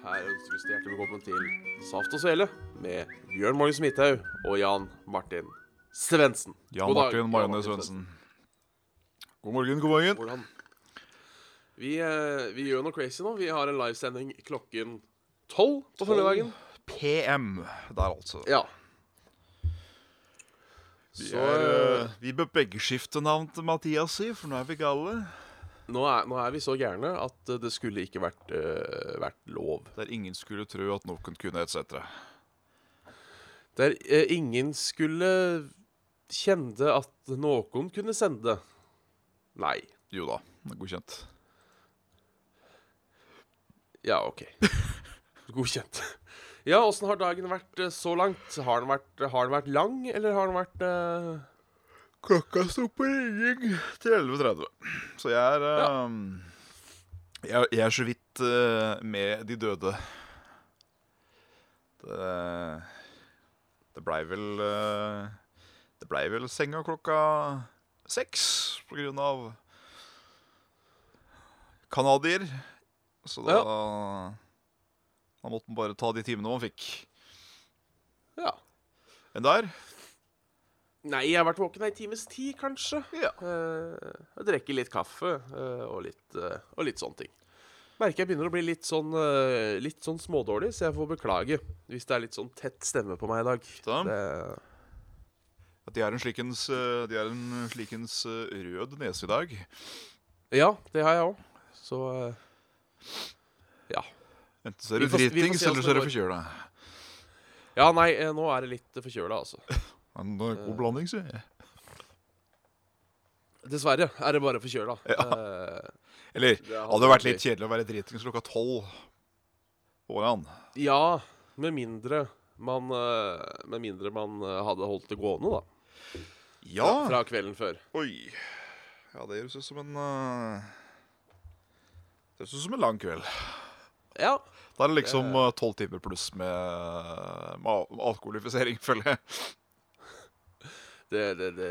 Her ønsker det hjertelig velkommen til Saft og Svele med Bjørn Magnus Midthaug og Jan Martin Svendsen. Jan Martin Majones Svendsen. God morgen, god morgen. Hvordan? Vi, eh, vi gjør noe crazy nå. Vi har en livesending klokken tolv på formiddagen. PM der, altså. Ja. Vi, er, eh, vi bør begge skifte navn til Mathias, si, for nå er vi gale. Nå er, nå er vi så gærne at eh, det skulle ikke vært, uh, vært lov. Der ingen skulle tro at noen kunne etc. Der uh, ingen skulle kjenne at noen kunne sende. Nei. Jo da, det godkjent. Ja, OK. Godkjent. Ja, åssen har dagen vært eh, så langt? Har den vært, har den vært lang, eller har den vært eh, Klokka sto på ringing til 11.30. Så jeg er eh, jeg, jeg er så vidt eh, med de døde. Det, det blei vel eh, Det blei vel senga klokka seks på grunn av canadier. Så da Da måtte man bare ta de timene man fikk. Ja. Enn der? Nei, jeg har vært våken ei times tid, kanskje. Ja. Uh, jeg drikker litt kaffe uh, og, litt, uh, og litt sånne ting. Merker jeg begynner å bli litt sånn, eh, litt sånn smådårlig, så jeg får beklage hvis det er litt sånn tett stemme på meg i dag. Da. Det, At de er en slikens, eh, de er en slikens eh, rød nese i dag. ja, det har jeg òg. Så eh, ja. Enten så er du dritings, eller så er du forkjøla. Ja, nei, eh, nå er det litt forkjøla, altså. En eh, god blanding, sier jeg. Dessverre er det bare forkjøla. Ja. Eh, Eller Det hadde hadde det vært litt kjedelig å være dritings klokka tolv på morgenen. ja, med mindre man eh, Med mindre man eh, hadde holdt det gående, da. Ja! Fra, fra kvelden før. Oi. Ja, det høres ut som en uh, Det høres ut som en lang kveld. Ja. Da er det liksom tolv timer pluss med, med med alkoholifisering, føler jeg. Det, det, det,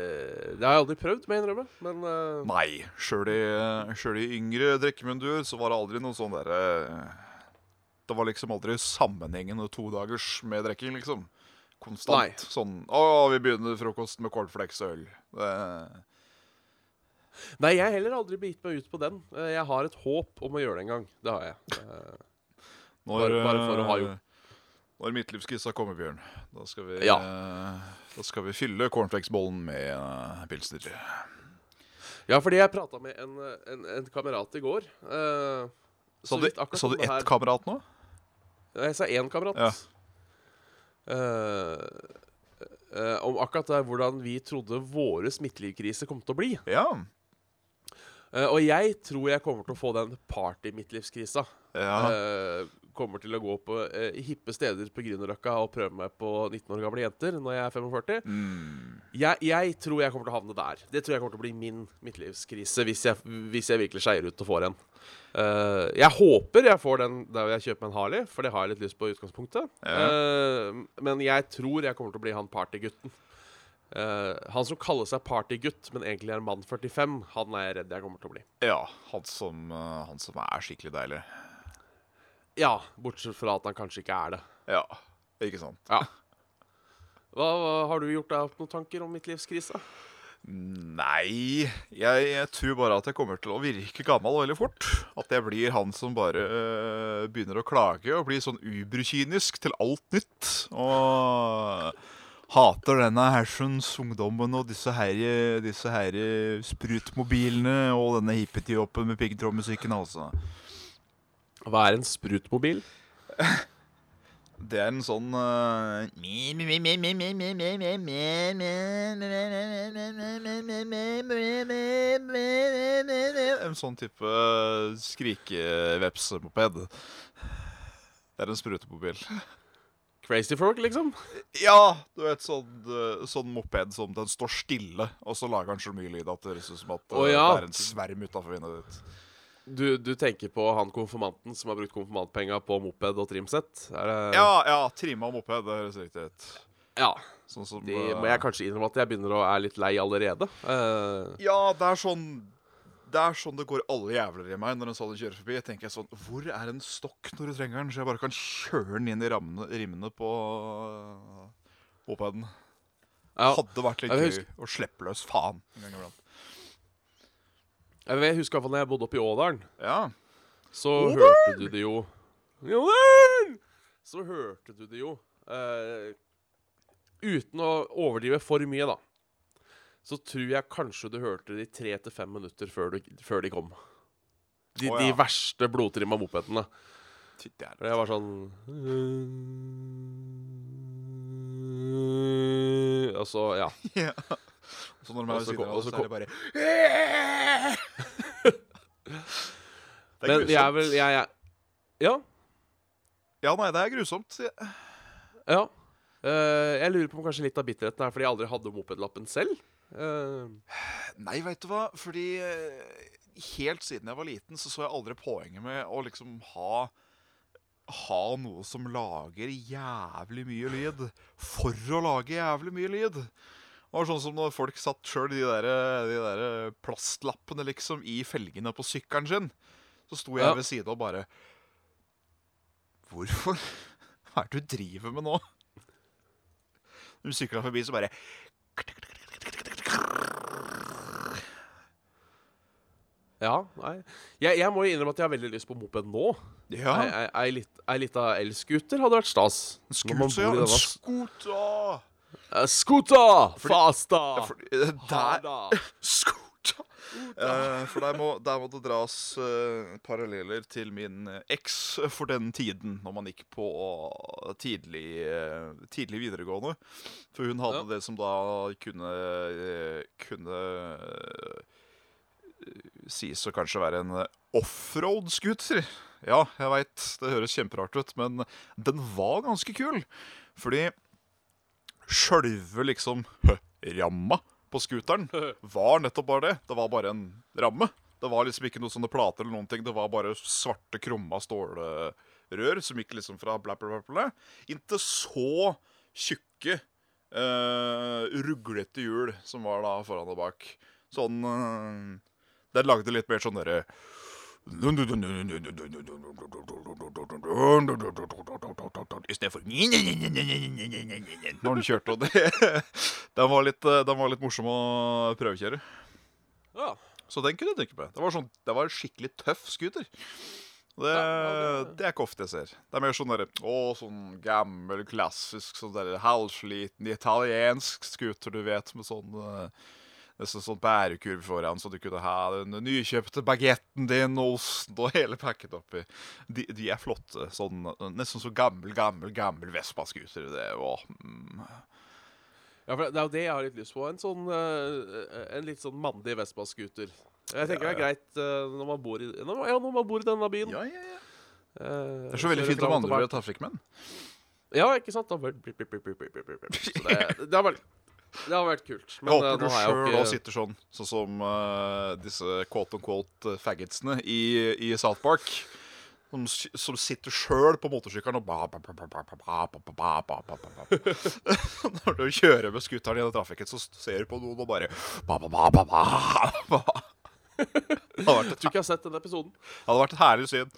det har jeg aldri prøvd, må jeg innrømme. Men uh... Nei. Sjøl i, selv i yngre drikkemunduer så var det aldri noe sånn derre Det var liksom aldri sammenhengende to dagers med drikking, liksom. Konstant. Nei. Sånn Å, vi begynner frokosten med cornflakes og øl. Det, Nei, jeg har heller aldri begitt meg ut på den. Eh, Jeg har et håp om å gjøre det en gang. Det har jeg. Eh, når, Bare- bare for å ha jo. Når midtlivskissa kommer, Bjørn, da skal vi, Ja. eh, da skal vi fylle cornflakesbollen med uh, pilsner. Ja, fordi jeg prata med en, en, en kamerat i går. Uh, så, så, du, så du ett her- kamerat nå? Jeg sa én kamerat. Ja. Uh, uh, om akkurat det, hvordan vi trodde våre midtlivskrise kom til å bli. Ja. Uh, og jeg tror jeg kommer til å få den party-midtlivskrisa. Ja. Eh, kommer til å gå på eh, hippe steder på Grünerløkka og prøve meg på 19 år gamle jenter når jeg er 45. Mm. Jeg, jeg tror jeg kommer til å havne der. Det tror jeg kommer til å bli min midtlivskrise hvis jeg, hvis jeg virkelig skeier ut og får en. Uh, jeg håper jeg får den der jeg kjøper meg en Harley, for det har jeg litt lyst på i utgangspunktet. Eh, men jeg tror jeg kommer til å bli han partygutten. Uh, han som kaller seg partygutt, men egentlig er mann 45, han er jeg redd jeg kommer til å bli. ja han, som, han som er skikkelig deilig. Ja, bortsett fra at han kanskje ikke er det. Ja, ikke sant? Ja. Hva, hva Har du gjort deg opp noen tanker om mitt livs krise? Nei, jeg, jeg tror bare at jeg kommer til å virke gammel veldig fort. At jeg blir han som bare øh, begynner å klage og blir sånn uberkynisk til alt nytt. Og hater denne hersens ungdommen og disse her, disse her sprutmobilene og denne hippetioppen med piggtrådmusikken, altså. Hva er en sprutmobil? Det er en sånn uh, En sånn type skrikevepsemoped. Det er en sprutemobil. Crazy folk, liksom. Ja, du vet sånn, eh, sånn moped som den står stille, og så lager den så mye lyd at det høres ut som at oh, ja. det er en sverm utafor vinduet ditt. Du, du tenker på han konfirmanten som har brukt konfirmantpenga på moped og trimsett? Er det Ja, ja, trimma moped, det høres riktig ut. Ja. Sånn som Det eh, må jeg kanskje innrømme at jeg begynner å er litt lei allerede. Uh... Ja, det er sånn Det er sånn det går alle jævler i meg når en sånn kjører forbi. Jeg tenker sånn Hvor er en stokk når du trenger den, så jeg bare kan kjøre den inn i rammene, rimmene på uh, mopeden? ja. Hadde vært litt gøy å slippe løs faen en gang iblant. Jeg husker i hvert fall når jeg bodde oppe i Ådalen. Ja. Så Ådalen! hørte du det jo Ådalen! Så hørte du det jo eh, Uten å overdrive for mye, da. Så tror jeg kanskje du hørte det i tre til fem minutter før, du, før de kom. De, Å, de verste blodtrimma mopedene. Og jeg jeg var sånn Og så, ja. Så når de er ved siden av så er det bare Det Men jeg er vel jeg, jeg, Ja. Ja, nei, det er grusomt. Ja. Eh, jeg lurer på om kanskje litt av bitterheten er fordi jeg aldri hadde mopedlappen selv. Uh. Nei, veit du hva? Fordi eh, helt siden jeg var liten, så så jeg aldri poenget med å liksom ha Ha noe som lager jævlig mye lyd for å lage jævlig mye lyd. Det var sånn som når folk satt sjøl de der, de der plastlappene liksom i felgene på sykkelen sin. Så sto jeg Ja. ved siden og bare Hvorfor? Hva er det du driver med nå? Når du sykla forbi, så bare ja, nei. Jeg, jeg må innrømme at jeg har veldig lyst på moped nå. Ja. Ei, lita elscooter hadde vært stas. En Scooter, ja. En scooter! Eh! Fordi- Fasta! Eh, der! Scooter! Eh, for der må, der må det dras uh, paralleller til min eks for den tiden, når man gikk på tidlig, uh, tidlig videregående. For hun hadde Ja. det som da kunne Kunne sies å kanskje være en offroad-scooter. Ja, jeg veit, det høres kjemperart ut, men den var ganske kul. Fordi sjølve liksom ramma på scooteren var nettopp bare det. Det var bare en ramme. Det var liksom ikke noe sånne plater eller noen ting. Det var bare svarte, krumma stålrør som gikk liksom fra blæ, blæ inntil så tjukke, eh, ruglete hjul som var da foran og bak. Sånn eh, Den lagde litt mer sånn derre Istedenfor Når den kjørte, og det Den var litt, den var litt morsom å prøvekjøre. Ja. Så den kunne jeg tenke meg. Det var, sånn, det var en skikkelig tøff scooter. Det, Ja, ja, det- det er ikke ofte jeg ser. Det er mer sånn derre Å, sånn gammel, klassisk, sånn derre halvsliten italiensk scooter, du vet, med sånn eh, Nesten sånn bærekurv foran, så du kunne ha den nykjøpte bagetten din og osten og hele pakket oppi. De, de er flotte. Sånn, nesten så gammel, gammel, gammel Vespa-scooter. Det var mm. ja, for det er jo det jeg har litt lyst på. En sånn eh, En litt sånn mandig Vespa-scooter. Jeg tenker Ja, det er greit eh, når man bor i når, man- Ja, når man bor i denne byen. Ja, ja, ja. Eh, Det er så veldig fint om andre blir trafikkmenn. Ja, ikke sant? Da bare blip, blip, blip. Så det, det, har vært, det har vært kult. jeg håper du sjøl ikke... sitter sånn, sånn som uh, disse quote on quote faggotsene i, i South Park. Som, som sitter sjøl på motorsykkelen og Når du kjører med scooteren gjennom trafikken, så ser du på noen og bare Det hadde vært et, Jeg tror ikke jeg har sett den episoden. Det hadde vært et herlig syn.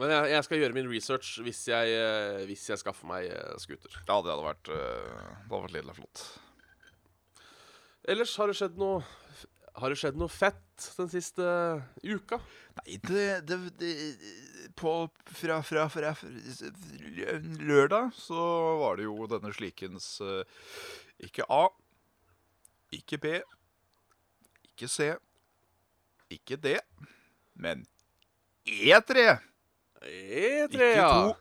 Men jeg, jeg skal gjøre min research hvis jeg, eh, hvis jeg skaffer meg eh, scooter. Ja, det hadde vært, eh, det hadde vært lille flott. Ellers har det skjedd noe Har det skjedd noe fett den siste uka? Nei, det, det, det på, fra, fra, fra, lørdag så var det jo denne slikens Ikke A, ikke B, ikke C, ikke D, men E3. E3, Ikke to,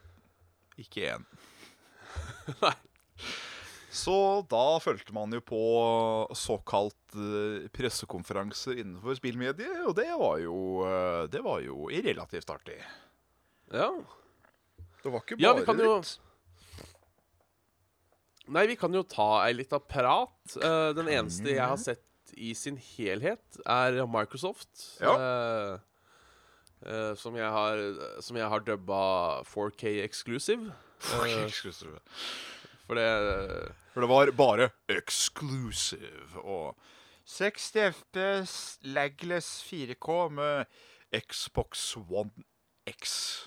ikke én. Nei. Så da fulgte man jo på såkalt eh, pressekonferanser innenfor spillmediet, og det var jo, eh, det var jo relativt artig. Ja. Det var ikke Ja, bare vi kan jo-. Nei, vi kan jo ta ei lita prat. Uh, den eneste jeg har sett i sin helhet, er Microsoft. Ja. Eh, eh, som jeg har Som jeg har dubba 4K exclusive. Eh, Exclusive. for det For det var bare exclusive og 60 FPS lagless 4K med Xbox One X.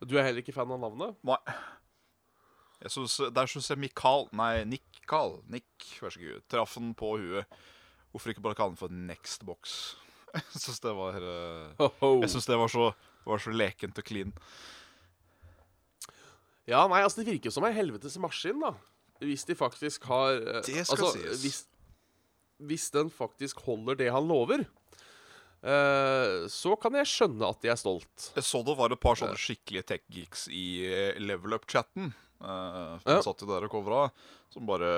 Du er heller ikke fan av navnet? Nei. Jeg synes, der syns jeg Mikael Nei, Nick Carl. Nick, vær så god. Traff den på huet. Hvorfor ikke bare kalle den for Nextbox? Jeg syns det var eh, Jeg synes det var så, var så lekent og clean. Ja, nei, altså det virker som ei helvetes maskin, da. Hvis de faktisk har eh, Det skal altså, sies. Hvis, hvis den faktisk holder det han lover, uh, så kan jeg skjønne at de er stolt. Jeg så det var et par sånne skikkelige tech-geeks i eh, level up-chatten. Uh, som Ja. satt jo der og covra. Som bare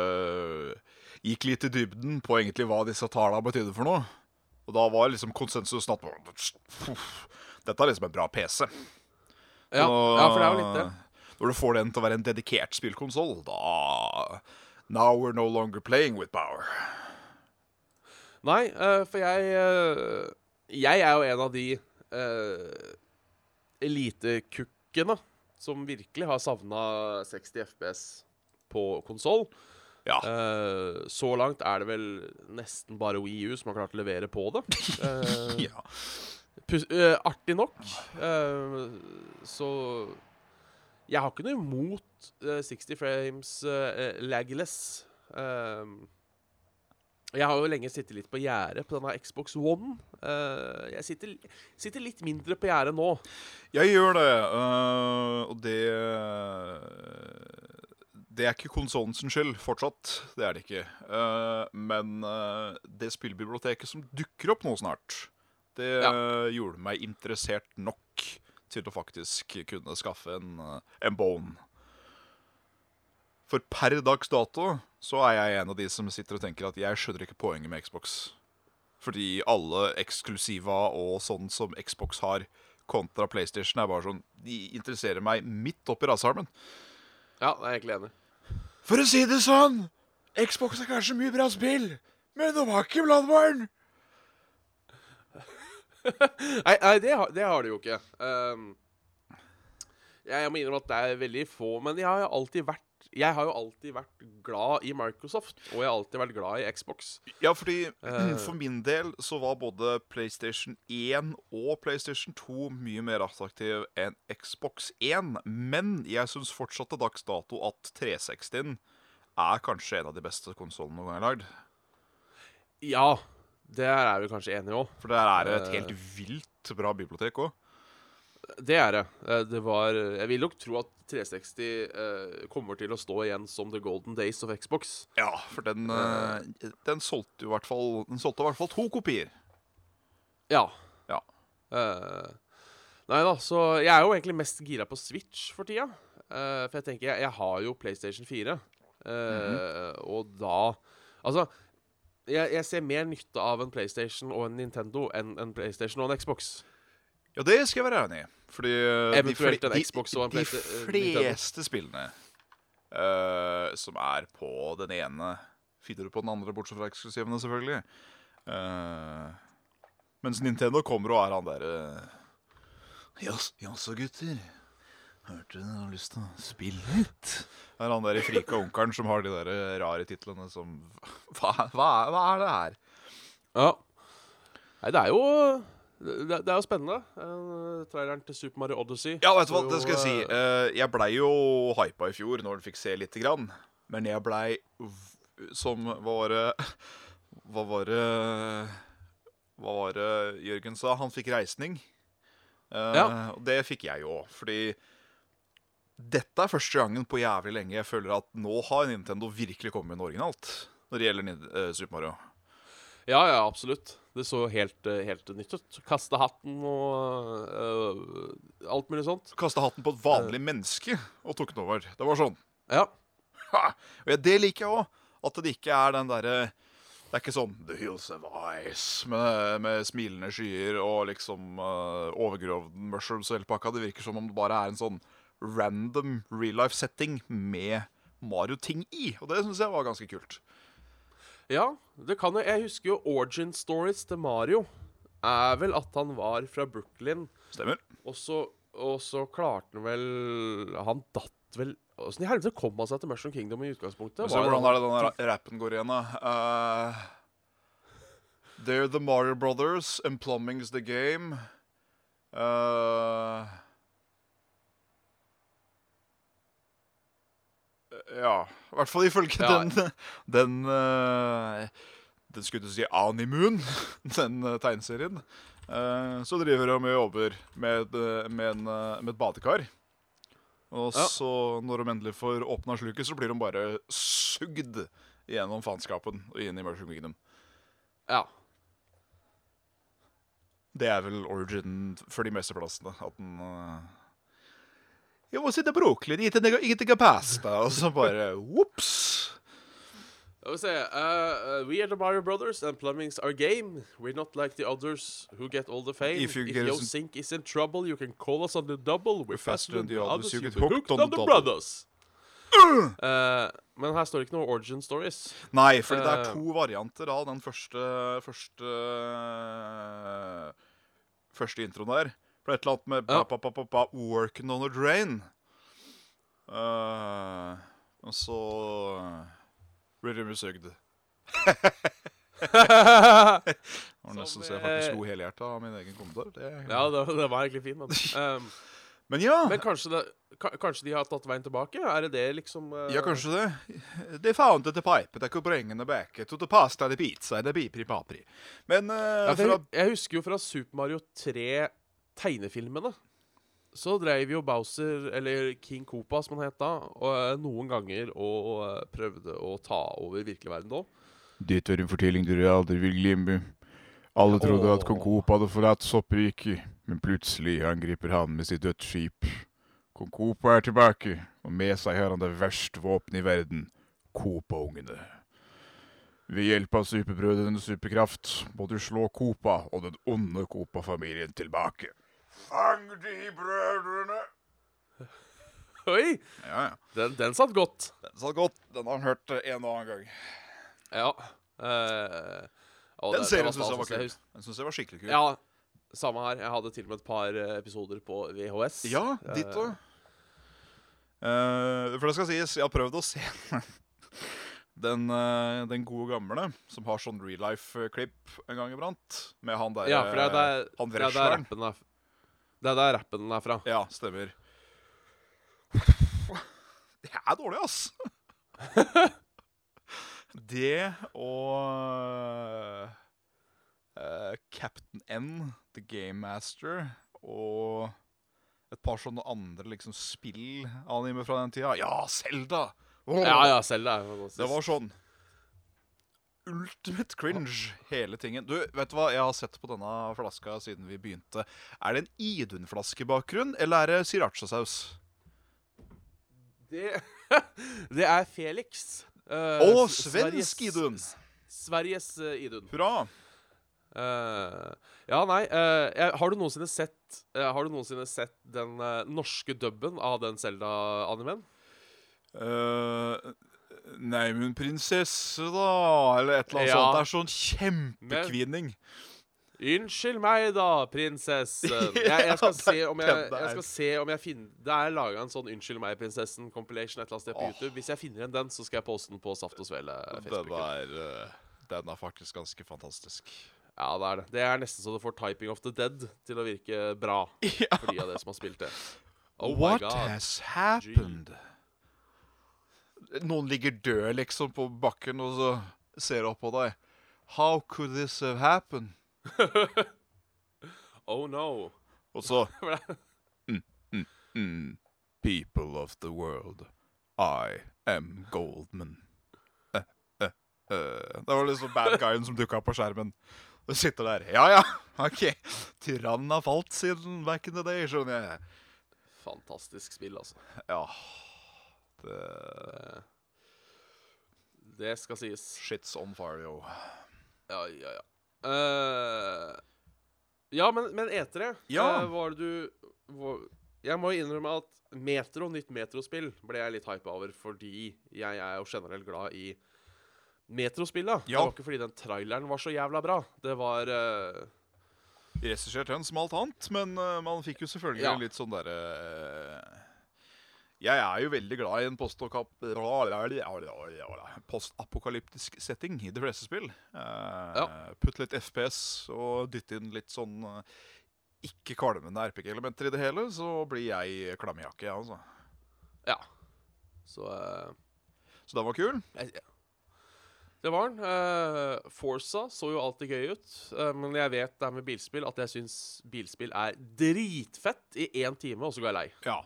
gikk litt i dybden på egentlig hva disse tallene betydde for noe. Og da var liksom konsensusen at "Puff, Dette er liksom en bra PC. Ja, Og ja for det er jo litt det. Når du får den til å være en dedikert spillkonsoll, da Now we're no longer playing with power. Nei, uh, for jeg uh, Jeg er jo en av de uh, elitekukkene som virkelig har savna 60 FPS på konsoll. Ja. Uh, så langt er det vel nesten bare Wii U som har klart å levere på det. Uh, ja. eh, artig nok. Så jeg har ikke noe imot eh, 60 frames uh, lagless. Jeg har jo lenge sittet litt på gjerdet på denne Xbox One. Jeg sitter, sitter litt mindre på gjerdet nå. Jeg gjør det, og det Det er ikke konsollen sin skyld fortsatt. Det er det ikke. Uh, men uh, det spillbiblioteket som dukker opp nå snart, det Ja. gjorde meg interessert nok til å faktisk kunne skaffe en, øh, en bone. For per dags dato så er jeg en av de som sitter og tenker at jeg skjønner ikke poenget med Xbox. Fordi alle eksklusiva og sånn som Xbox har kontra PlayStation, er bare sånn De interesserer meg midt oppi rasearmen. Ja, jeg er egentlig enig. For å si det sånn, Xbox er kanskje mye bra spill, men de har ikke Bloodborne. Nei, nei det, har, det har de jo ikke. Um, jeg må innrømme at det er veldig få, men jeg har alltid vært jeg har jo alltid vært glad i Microsoft, og jeg har alltid vært glad i Xbox. Ja, fordi uh, for min del så var både PlayStation 1 og PlayStation 2 mye mer attraktiv enn Xbox 1. Men jeg syns fortsatt til dags dato at 360 er kanskje en av de beste konsollene noen gang er lagd. Ja, det er vi kanskje enige om. For der er et Eh. helt vilt bra bibliotek òg. Det er det. Eh, Det var Jeg vil nok tro at 360 eh, kommer til å stå igjen som the golden days of Xbox. Ja, for den, eh, den solgte jo i hvert fall Den solgte i hvert fall to kopier. Ja. Ja. Eh, nei da, så jeg er jo egentlig mest gira på Switch for tida. Eh, for jeg tenker, jeg, jeg har jo PlayStation 4, eh, og da Altså, jeg, jeg ser mer nytte av en PlayStation og en Nintendo enn en PlayStation og en Xbox. Ja, det skal jeg være enig i. Fordi eh, Eventuelt de, en Xbox og en de, de eh, fleste spillene uh, som er på den ene, finner du på den andre, bortsett fra eksklusivene, selvfølgelig. Uh, mens Nintendo kommer og er han derre uh, Jaså, gutter. Hørte du har lyst til å spille litt? Det er han der frika onkelen som har de der rare titlene som Hva, hva, hva er det her? Ja. Nei, det er jo Det, det er jo spennende. Uh, traileren til Super Mario Odyssey. Ja, vet du hva, det skal jeg si. Eh, jeg blei jo hypa i fjor når du fikk se lite grann. Men jeg blei som Hva var det Hva var det Hva var det Jørgen sa? Han fikk reisning. Uh, Ja. Og det fikk jeg jo fordi dette er første gangen på jævlig lenge jeg føler at nå har Nintendo virkelig kommet med noe originalt når det gjelder Super Mario. Ja, ja, absolutt. Det så helt, eh, helt nytt ut. Kaste hatten og uh, alt mulig sånt. Kaste hatten på et vanlig menneske og tok den over. Det var sånn. Ja. Ha! Og det liker jeg òg. At det ikke er den derre Det er ikke sånn The Hills of Ice med, med smilende skyer og liksom uh, overgrovne mushrooms og hele pakka. Det virker som om det bare er en sånn random real life setting med Mario-ting i. Og det syns jeg var ganske kult. Ja, det kan jo Jeg husker jo origin stories til Mario. Er vel at han var fra Brooklyn, Stemmer. og så, og så klarte han vel Han datt vel Åssen i helvete kom han seg til Mushroom Kingdom i utgangspunktet? Se hvordan er det den rappen går igjen, da? Uh, They're the Mario Brothers, and plumbing's the game. Uh, ja I hvert fall ifølge Ja. den Den uh, Den skulle du si Animuen, den uh, tegneserien. Uh, så driver de og jobber med, med, en, med et badekar. Og Ja. så, når de endelig får åpna sluket, så blir de bare sugd gjennom faenskapen og inn i Mushroom Kingdom. Ja. Det er vel origin for de meste plassene. At den uh, Jeg må sitte Brooklyn, ikke pasta. Og så bare Ops! Vil si, uh, uh, We are the Mario Brothers, and plumbing's our game. We're not like the others who get all the fame. If you If your sink is in trouble, you can call us on the double. We're faster than the others. You get hooked on the, double. brothers. Uh, men her står det ikke noe origin stories. Nei, for det er Eh. to varianter av den første Første Første introen der. For et eller annet med pa, pa, pa, 'Working on a drain'. Uh, og så blir de sugd. Det var nesten så jeg faktisk eh, lo helhjerta av min egen kommentar. Det, Ja, det, det var egentlig fint. Men, um, Men ja, men kanskje, det, kanskje de har tatt veien tilbake? Er det det liksom uh, ja, kanskje det. They found the pipe that could bring them back to the pasta the pizza the bipri papri. Men uh, Ja, jeg, jeg husker jo fra Super Mario 3 tegnefilmene så dreiv jo Bowser, eller King Koopa som han het da, og, eh, noen ganger og og prøvde å ta over virkelig verden da. Dette er en fortelling dere aldri vil glemme. Alle trodde at kong Coop hadde forlatt soppriket, men plutselig angriper han med sitt dødsskip. Kong Coop er tilbake, og med seg har han det verste våpenet i verden, Copa-ungene. Ved hjelp av superbrødrenes superkraft må du slå Copa og den onde Copa-familien tilbake. Fang de brødrene! Oi! Ja, ja. Den, den satt godt. Den satt godt. Den har han hørt eh, en og annen gang. Ja. Uh, Den det- serien syns jeg var. Kul. Den synes jeg var skikkelig kul. Ja, samme her. Jeg hadde til og med et par eh, episoder på VHS. Ja, ditt òg. for det skal sies, jeg har prøvd å se den, uh, den gode gamle som har sånn real life-klipp en gang iblant. Med han der Ja, eh, Han er wrestleren. Det er der rappen er fra. Ja, stemmer. Det er dårlig, ass. det og uh, Captain N, The Game Master, og et par sånne andre liksom spill-anime fra den tida. Ja, Selda! Ja, ja, Zelda er Det var sånn Ultimate cringe, hele tingen. Du, vet du hva? Jeg har sett på denne flaska siden vi begynte. Er det en Idun-flaskebakgrunn, eller er det sriracha-saus? Det, det er Felix. eh, Å, svensk Idun. Sveriges uh, Idun. Hurra! Uh, ja, nei uh, Har du noensinne sett Har du noensinne sett den norske dubben av den Zelda-animen? Uh, nei, men prinsesse, da, eller et eller annet Ja. sånt. Det er sånn kjempekvinning. Unnskyld meg, da, prinsessen. Jeg, jeg, skal, se om jeg, jeg skal se om jeg finner Det er laga en sånn 'Unnskyld meg, prinsessen'-compilation et eller annet sted på oh. YouTube. Hvis jeg finner igjen den, så skal jeg poste den på Saft og Svele. Den er, eh, den er faktisk ganske fantastisk. Ja, det er det. Det er nesten så du får 'Typing of the Dead' til å virke bra. Ja. For de av dere som har spilt det. Oh What my god. has happened? Noen ligger død liksom på bakken, og så ser opp på deg. How could this have happened? Oh no. Og så mm, People of the world, I am Goldman. Eh, eh, eh. Det var liksom bad guyen som dukka opp på skjermen. Du sitter der. Ja ja, OK. Tyrannen har falt siden back in the day, skjønner jeg. Fantastisk spill, altså. Ja. Det Det, det skal sies. Shits on fire, yo. Ja, ja, ja. Uh, ja, men, men etere Ja. Uh, Var det du var, jeg må jo innrømme at Metro, nytt Metro-spill, ble jeg litt hypa over fordi jeg er jo generelt glad i Metro-spillet. Det Ja. var ikke fordi den traileren var så jævla bra. Det var uh, Regissert en som alt annet, men uh, man fikk jo selvfølgelig Ja. litt sånn derre eh, Jeg er jo veldig glad i en postapokalyptisk setting i de fleste spill. Eh, Ja. Putt litt FPS og dytte inn litt sånn eh, ikke kvalmende RPG-elementer i det hele, så blir jeg klammejakke, jeg, altså. Ja. Så uh, Så den var kul. jeg, Det var den. Uh, Forsa så jo alltid gøy ut, uh, men jeg vet det her med bilspill at jeg syns bilspill er dritfett i én time, og så går jeg lei. Ja.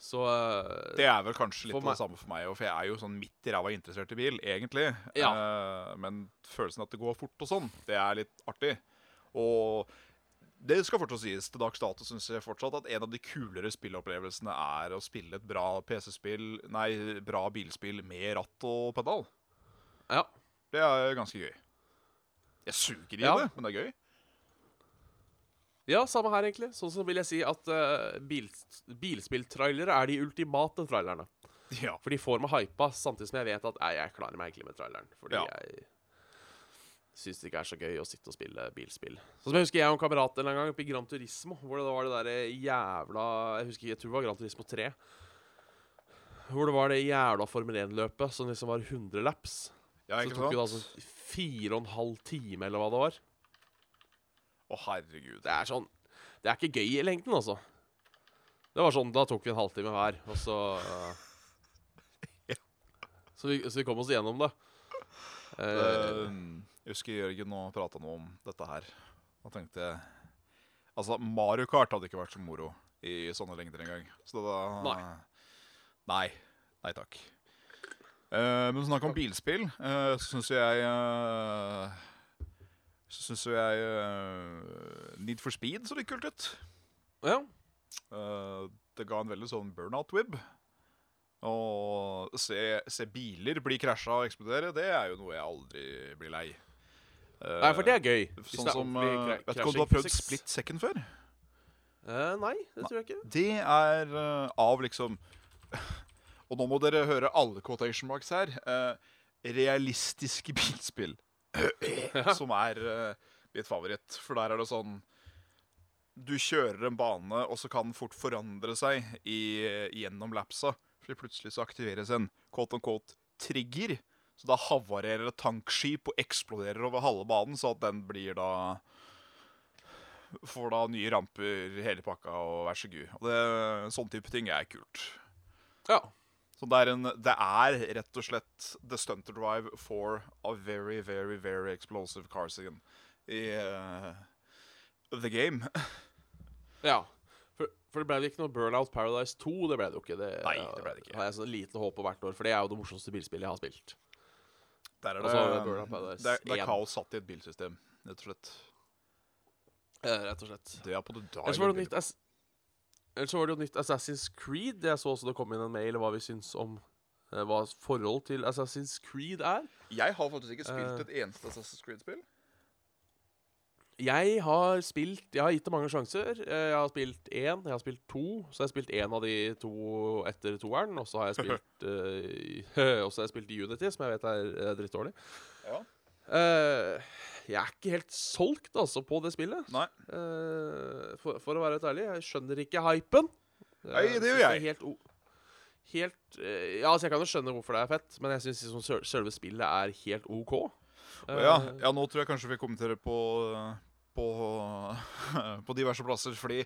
Så uh, Det er vel kanskje litt det samme for meg òg, for jeg er jo sånn midt i ræva interessert i bil, egentlig. Ja. Uh, men følelsen at det går fort og sånn, det er litt artig. Og det skal fortsatt sies. Til dags dato syns jeg fortsatt at en av de kulere spillopplevelsene er å spille et bra PC-spill Nei, bra bilspill med ratt og pedal. Ja. Det er ganske gøy. Jeg suger i Ja. det, men det er gøy. Ja, samme her, egentlig. Sånn som vil jeg si at uh, bil, bilspilltrailere er de ultimate trailerne. Ja. For de får meg hypa, samtidig som jeg vet at nei, jeg klarer meg egentlig med traileren. Fordi Ja. jeg syns det ikke er så gøy å sitte og spille bilspill. Sånn som jeg husker jeg og en kamerat en gang oppe i Gran Turismo, hvor det var det derre jævla Jeg husker jeg tror det var Gran Turismo 3. Hvor det var det jævla Formel 1-løpet som liksom var 100 laps. ja, Så ikke tok det sant? altså fire og en halv time, eller hva det var. Å, herregud. Det er sånn Det er ikke gøy i lengden, altså. Det var sånn, Da tok vi en halvtime hver, og så uh, så, vi, så vi kom oss igjennom det. Eh, jeg husker Jørgen og prata noe om dette her. Og tenkte jeg Altså, Mario Kart hadde ikke vært så moro i sånne lengder engang. Så da Nei. Nei. Nei takk. Uh, men snakk om bilspill, uh, så syns jeg uh, Så syns jo jeg uh, Need for Speed så litt kult ut. ja. Uh, det ga en veldig sånn burnout-wib. Å se, se biler bli krasja og eksplodere, det er jo noe jeg aldri blir lei. Uh, Nei, for det er gøy. Sånn det er som eh, Vet ikke om du har prøvd split second før? Eh, nei, det tror jeg ikke. Det er eh, av liksom Og nå må dere høre alle quotation marks her. eh, realistiske bilspill. Som er uh, mitt favoritt. For der er det sånn Du kjører en bane, og så kan den fort forandre seg i, gjennom lapsa. For plutselig så aktiveres en quote on quote trigger. Så da havarerer et tankskip og eksploderer over halve banen, så at den blir da Får da nye ramper, hele pakka, og vær så god. Og det, sånn type ting er kult. Ja. Så det er, en, det er rett og slett The Stunter Drive for a very, very, very explosive car scene i uh, The Game. ja. For, for det ble det ikke noe Burnout Paradise 2. Det ble det jo ikke. Det, Nei, det ble det ikke. har jeg sånn lite håp på hvert år, for det er jo det morsomste bilspillet jeg har spilt. Der er det, det er, er kaos satt i et bilsystem, rett og slett. Eh, rett og slett. Det er på det Ellers var det nytt Ass- Ellers så var det jo nytt Assassin's Creed. Jeg så også det kom inn en mail hva vi syns om eh, hva forhold til Assassin's Creed er. Jeg har faktisk ikke spilt Eh. et eneste Assassin's Creed-spill. Jeg har spilt Jeg har gitt det mange sjanser. Eh, Jeg har spilt én, jeg har spilt to. Så jeg har jeg spilt én av de to etter toeren. Og så har jeg spilt uh, Og så har jeg spilt Unity, som jeg vet er drittdårlig. Ja. Eh, jeg er ikke helt solgt altså på det spillet. Eh, for, for å være helt ærlig, jeg skjønner ikke hypen. Nei, det gjør jeg. Helt, helt uh, Ja, altså Jeg kan jo skjønne hvorfor det er fett, men jeg syns liksom selve spillet er helt OK. Ja, Eh, ja, nå tror jeg kanskje vi kommenterer på på, på diverse plasser. Fordi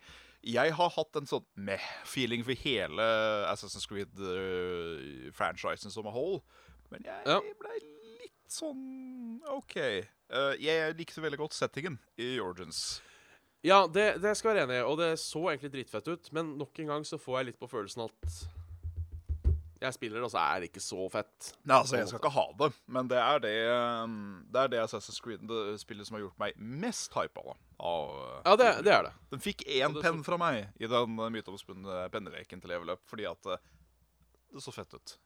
jeg har hatt en sånn meh-feeling for hele Assassin's Creed-franchisen som a whole. Men jeg Ja. ble sånn OK. Uh, jeg likte veldig godt settingen i Origins. Ja, det, det skal jeg være enig i, og det så egentlig dritfett ut. Men nok en gang så får jeg litt på følelsen at jeg spiller, og så er det ikke så fett. Nei, altså, Jeg skal ikke ha det, men det er det, um, det, er det Assassin's Creed-spillet som har gjort meg mest hypa. da, av, Ja, det, det er det. Den fikk én penn fra meg i den myteomspunne penneleken til Level Up, fordi at det så fett ut.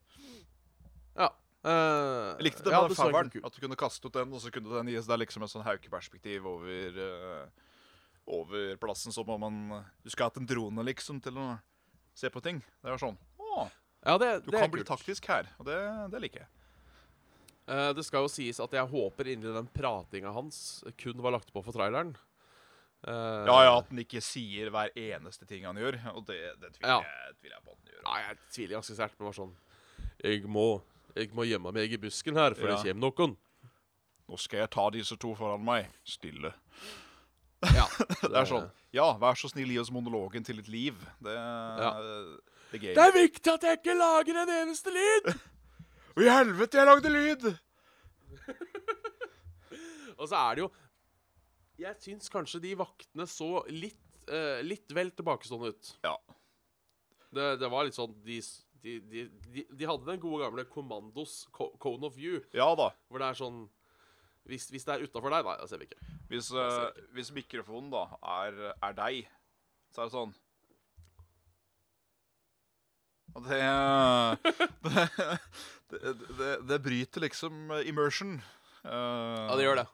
Ja. Eh, Jeg likte det med ja, faveren. At du kunne kaste ut den, og så kunne den gis deg liksom et sånn haukeperspektiv over uh, over plassen som om man Du skulle hatt en drone, liksom, til å se på ting. Det var sånn Å, Ja, det, du det kan bli kult. taktisk her. Og det, det liker jeg. Uh, det skal jo sies at jeg håper inni den pratinga hans kun var lagt på for traileren. Uh, Ja, ja, at den ikke sier hver eneste ting han gjør. Og det, det tviler, Ja. jeg, tviler jeg på at den gjør. Nei, jeg tviler ganske sterkt, men var sånn Jeg må, jeg må gjemme meg i busken her, for Ja. det kommer noen. Nå skal jeg ta disse to foran meg. Stille. Ja, Det er sånn. Ja, vær så snill, gi oss monologen til et liv. Det, det er. Det er viktig at jeg ikke lager en eneste lyd! Å, i helvete, jeg lagde lyd! Og så er det jo Jeg syns kanskje de vaktene så litt, uh, litt vel tilbakestående ut. Ja. Det, det var litt sånn de, de, de, de, de hadde den gode gamle Commandos Cone of View, Ja da. hvor det er sånn Hvis, hvis det er utafor deg, nei, da ser vi ikke. Hvis, eh, jeg hvis mikrofonen da er, er deg, så er det sånn Og det Det, det, det, det bryter liksom immersion. Uh, Ja, det gjør det.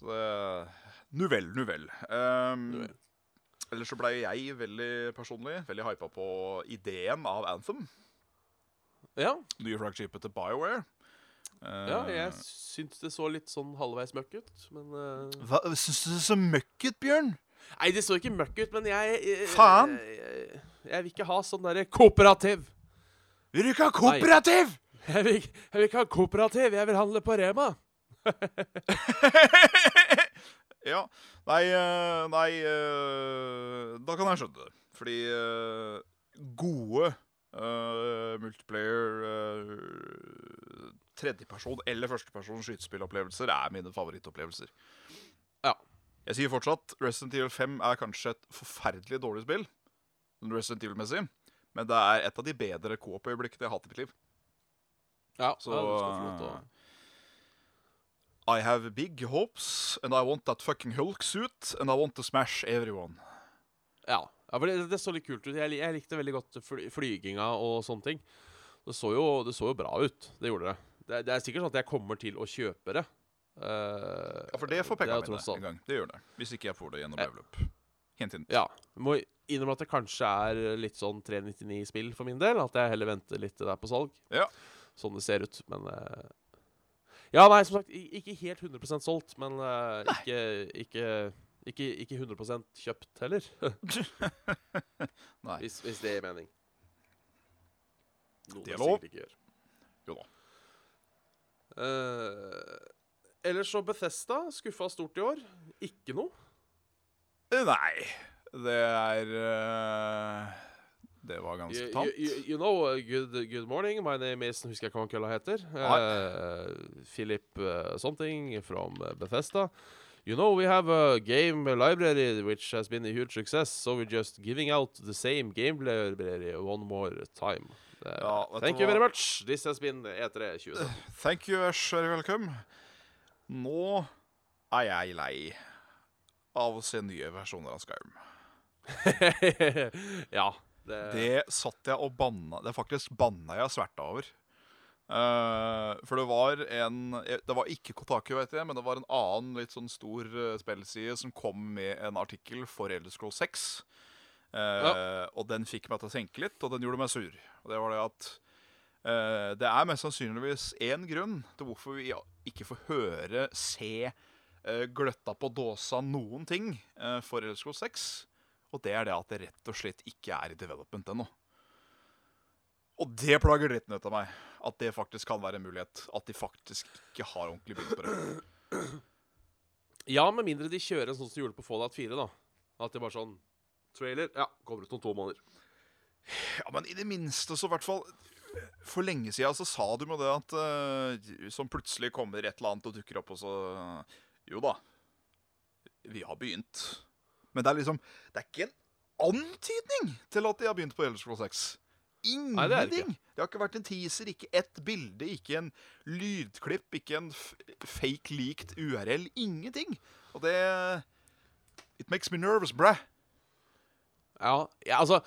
Så det Nu vel, nu vel. Um, Nu vel. Ellers så blei jeg veldig personlig veldig hypa på ideen av Anthem. Ja, Nye flaggskipet til BioWare. Uh, ja jeg syns det så litt sånn halvveis møkk ut, men uh... Hva Syns du det så møkk ut, Bjørn? Nei, det så ikke møkk ut, men jeg jeg, Faen! Jeg, jeg vil ikke ha sånn derre kooperativ. Vil du ikke ha kooperativ? Jeg vil, jeg vil ikke ha kooperativ, jeg vil handle på Rema. ja. Nei, eh, nei eh, Da kan jeg skjønne det. Fordi eh, gode uh, multiplayer uh, tredjeperson eller førsteperson skytespillopplevelser er mine favorittopplevelser. Ja. Jeg sier fortsatt Resident Evil 5 er kanskje et forferdelig dårlig spill. Resident Evil-messig. Men det er et av de bedre coop-øyeblikkene jeg har hatt i mitt liv. Ja, Så ja, du skal få lov til å I have big hopes, and I want that fucking Hulk suit, and I want to smash everyone. Ja, ja for det, det så litt kult ut. Jeg, jeg likte veldig godt fly, flyginga og sånne ting. Det så, jo, det så jo bra ut. Det gjorde det. det. Det er sikkert sånn at jeg kommer til å kjøpe det. Uh, Ja, for det får tross mine en gang. Det gjør det. Hvis ikke jeg får det gjennom up. Hint, hint. Ja. Må innrømme at det kanskje er litt sånn 399-spill for min del. At jeg heller venter litt der er på salg. Ja. Sånn det ser ut. Men eh, Ja, nei, som sagt, ikke helt 100% solgt, men uh, ikke, ikke, ikke, ikke 100% kjøpt heller. Nei. hvis, hvis det gir mening. Noe Det er lov. ikke gjør. Jo da. Uh, ellers så Bethesda skuffa stort i år. Ikke noe. Nei. Det er eh, Det var ganske You, tamt. you, you know, uh, good, good morning. My name is Husker jeg hva han kølla heter. Uh, Philip uh, something from uh, Bethesda. You know, we have a game library which has been a huge success, so we're just giving out the same game library one more time. Uh, Ja, thank you very much. This has been E E3 2017. Thank you. Very welcome. Nå er jeg lei av å se nye versjoner av Skyrim. ja. Det, Det satt jeg og banna Det faktisk banna jeg sverta over. Uh, for det var en Det var ikke Kotaku, vet jeg, men det var en annen litt sånn stor uh, spillside som kom med en artikkel for Elder Scroll 6. ja. Og den fikk meg til å tenke litt, og den gjorde meg sur. Og det var det at uh, Det er mest sannsynligvis én grunn til hvorfor vi ikke får høre, se, eh, gløtta på dåsa noen ting eh, for Elder Scroll 6. Og det er det at det rett og slett ikke er i development ennå. Og det plager dritten ut av meg. At det faktisk kan være en mulighet. At de faktisk ikke har ordentlig begynt på det. ja, med mindre de kjører en sånn som de gjorde på Fallout 4, da. At det bare sånn Trailer, ja, kommer ut om to måneder. Ja, men i det minste så i hvert fall For lenge siden så sa du med det at uh, Som plutselig kommer et eller annet og dukker opp, og så Jo da. Vi har begynt. Men det er liksom Det er ikke en antydning til at de har begynt på Elder Scrolls 6. Ingenting! Nei, det er det ikke. det har ikke vært en teaser, ikke ett bilde, ikke en lydklipp, ikke en fake leaked URL. Ingenting. Og det It makes me nervous, bræ. Ja, ja, altså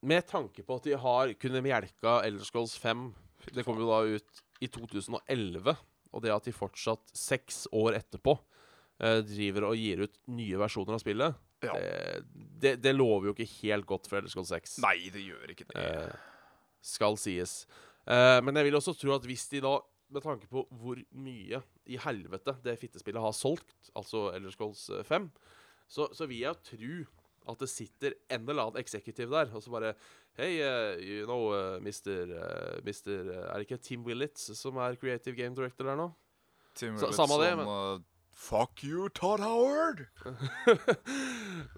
Med tanke på at de har kunne melka Elder Scrolls 5 Det kom jo da ut i 2011. Og det at de fortsatt, seks år etterpå, driver og gir ut nye versjoner av spillet, Ja. det, det, det lover jo ikke helt godt for Elder Scrolls 6. Nei, det gjør ikke det. Eh, skal sies. Eh, men jeg vil også tro at hvis de da, med tanke på hvor mye i helvete det fittespillet har solgt, altså Elder Scrolls 5, så, så vil jeg tro at det sitter en eller annen eksekutiv der, og så bare Hei, uh, you know, uh, Mr. uh, mister eh, Er det ikke Tim Willits som er creative game director der nå? Tim Willits samme det, Fuck you, Todd Howard! Men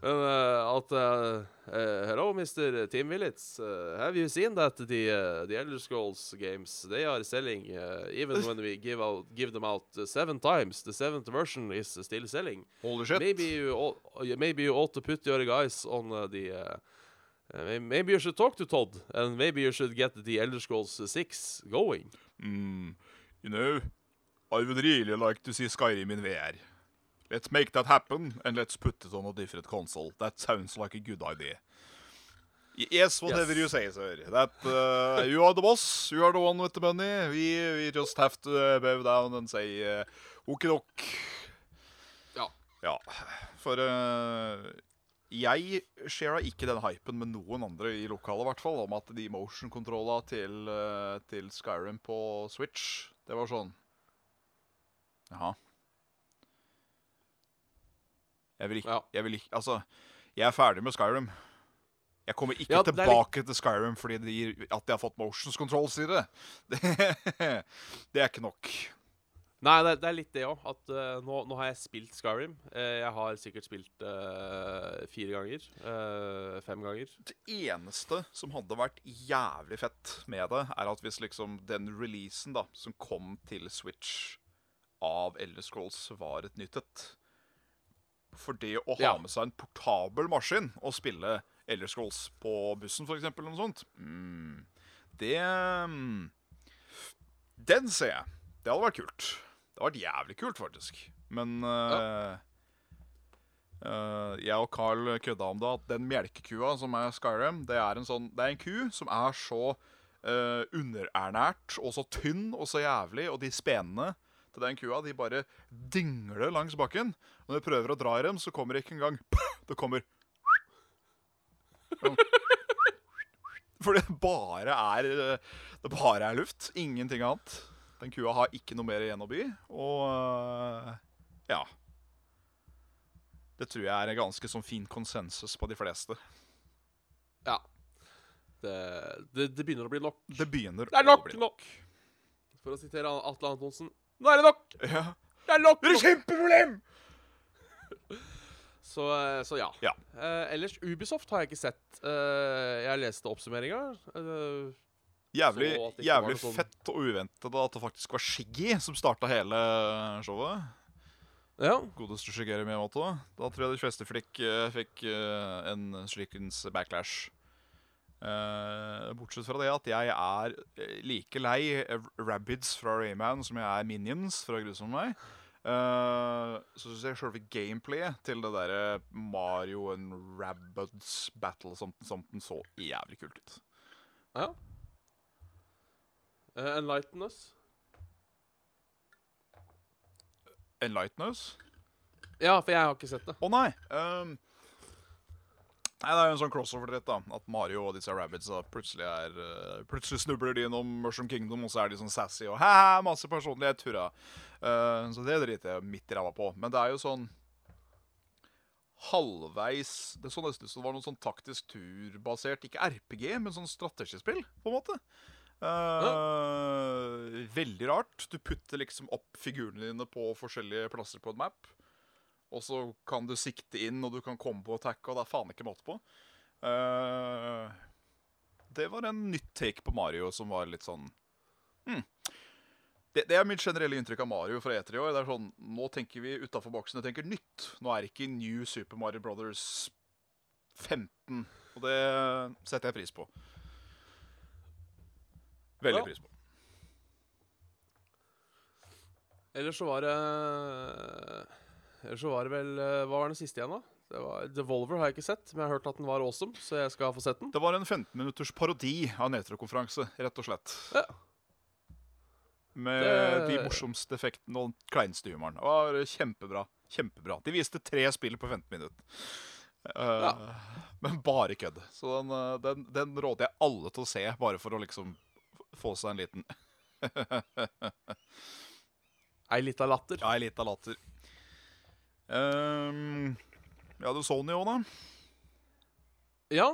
uh, at eh, Hello, Mr. Tim Willits. Uh, have you seen that the uh, the Elder Scrolls games they are selling uh, even when we give out give them out uh, seven times, the seventh version is still selling. Holy shit. Maybe you ought, uh, maybe you ought to put your guys on uh, the. Uh, uh, maybe you should talk to Todd, and maybe you should get the Elder Scrolls 6 going. Mm, you know, I would really like to see Skyrim in VR. Let's make that happen, and let's put it on a different console. That sounds like a good idea. Yes, whatever Yes. you say, sir. That uh, you are the boss. You are the one with the money. We we just have to uh, bow down and say uh, okidok. Ja. Ja, for uh, jeg shara ikke den hypen med noen andre i lokalet, i hvert fall, om at de motion-kontrolla til, uh, til Skyrim på Switch, det var sånn Jaha. Jeg vil ikke, Ja. jeg vil ikke Altså, jeg er ferdig med Skyrim. Jeg kommer ikke Ja, det er litt- tilbake til Skyrim fordi gir, at jeg har fått motions control, sier det. Det, det er ikke nok. Nei, det, det er litt det òg. At eh, nå, nå har jeg spilt Skyrim. Eh, jeg har sikkert spilt eh, fire ganger. eh, fem ganger. Det eneste som hadde vært jævlig fett med det, er at hvis liksom den releasen da, som kom til Switch av Elder Scrolls, var et nytt et. For det å ha Ja. med seg en portabel maskin og spille Elder Scrolls på bussen, eksempel, eller noe sånt, mm, det mm, Den ser jeg. Det hadde vært kult. Det hadde vært jævlig kult, faktisk. Men eh, uh, jeg og Carl kødda om det at den melkekua som er Skyrim, det er en sånn Det er en ku som er så uh, underernært og så tynn og så jævlig, og de spenene til den kua de bare dingler langs bakken. Og når du prøver å dra i dem, så kommer det ikke engang Det kommer. For det bare er Det bare er luft. Ingenting annet. Den kua har ikke noe mer igjen å by. Og eh, ja. Det tror jeg er en ganske sånn fin konsensus på de fleste. Ja. Det, det, det begynner å bli nok. Det begynner Det er nok å bli nok. For å sitere Atle Antonsen Nå er det nok! Ja. Det er nok! Det er et kjempeproblem! Så, eh, så ja. Ja. Eh, ellers, Ubisoft har jeg ikke sett. Eh, jeg leste oppsummeringa. Eh, Jævlig, jævlig sånn- fett og uventet at det faktisk var Shiggy som starta hele showet. ja. Godeste Shigeru Miyamoto. Da tror jeg de fleste flikk eh, fikk eh, en slikens backlash. Eh, bortsett fra det at jeg er eh, like lei Rabbids fra Rayman som jeg er Minions fra Grusom meg. Uh, så syns jeg selve gameplayet til det derre Mario and Rabbids battle som, something den så jævlig kult ut. ja. Uh, Enlighten us. Enlighten us? Ja, for jeg har ikke sett det. Å nei! ehm, nei, det er jo en sånn crossover-dritt, da. At Mario og disse rabbits da, plutselig er uh, Plutselig snubler de innom Mushroom Kingdom, og så er de sånn sassy og hæ, masse personlighet, hurra. Uh, så det driter jeg midt i ræva på. Men det er jo sånn halvveis Det så nesten ut som det var noe sånn taktisk turbasert, ikke RPG, men sånn strategispill, på en måte. Eh, Veldig rart. Du putter liksom opp figurene dine på forskjellige plasser på en map. Og så kan du sikte inn, og du kan komme på attack, og det er faen ikke måte på. Uh, det var en nytt take på Mario som var litt sånn hmm. det, det er mitt generelle inntrykk av Mario fra E3 i år. Det er sånn, Nå tenker vi utafor boksen. og tenker nytt. Nå er det ikke New Super Mario Brothers 15. Og det setter jeg pris på. Veldig Ja. pris på. Ellers så var det Ellers så var det vel eh, Hva var den siste igjen, da? Det var, Devolver har jeg ikke sett, men jeg har hørt at den var awesome, så jeg skal få sett den. Det var en 15 minutters parodi av en E3-konferanse, rett og slett. Ja. Med Det- de morsomste effektene og kleinste humoren. Det var kjempebra. Kjempebra. De viste tre spill på 15 minutter. Ja Men bare kødd. Så den, eh, den, den råder jeg alle til å se, bare for å liksom få seg en liten Ei lita latter. Ja, ei lita latter. Um, ja, du Sony òg, da? Ja,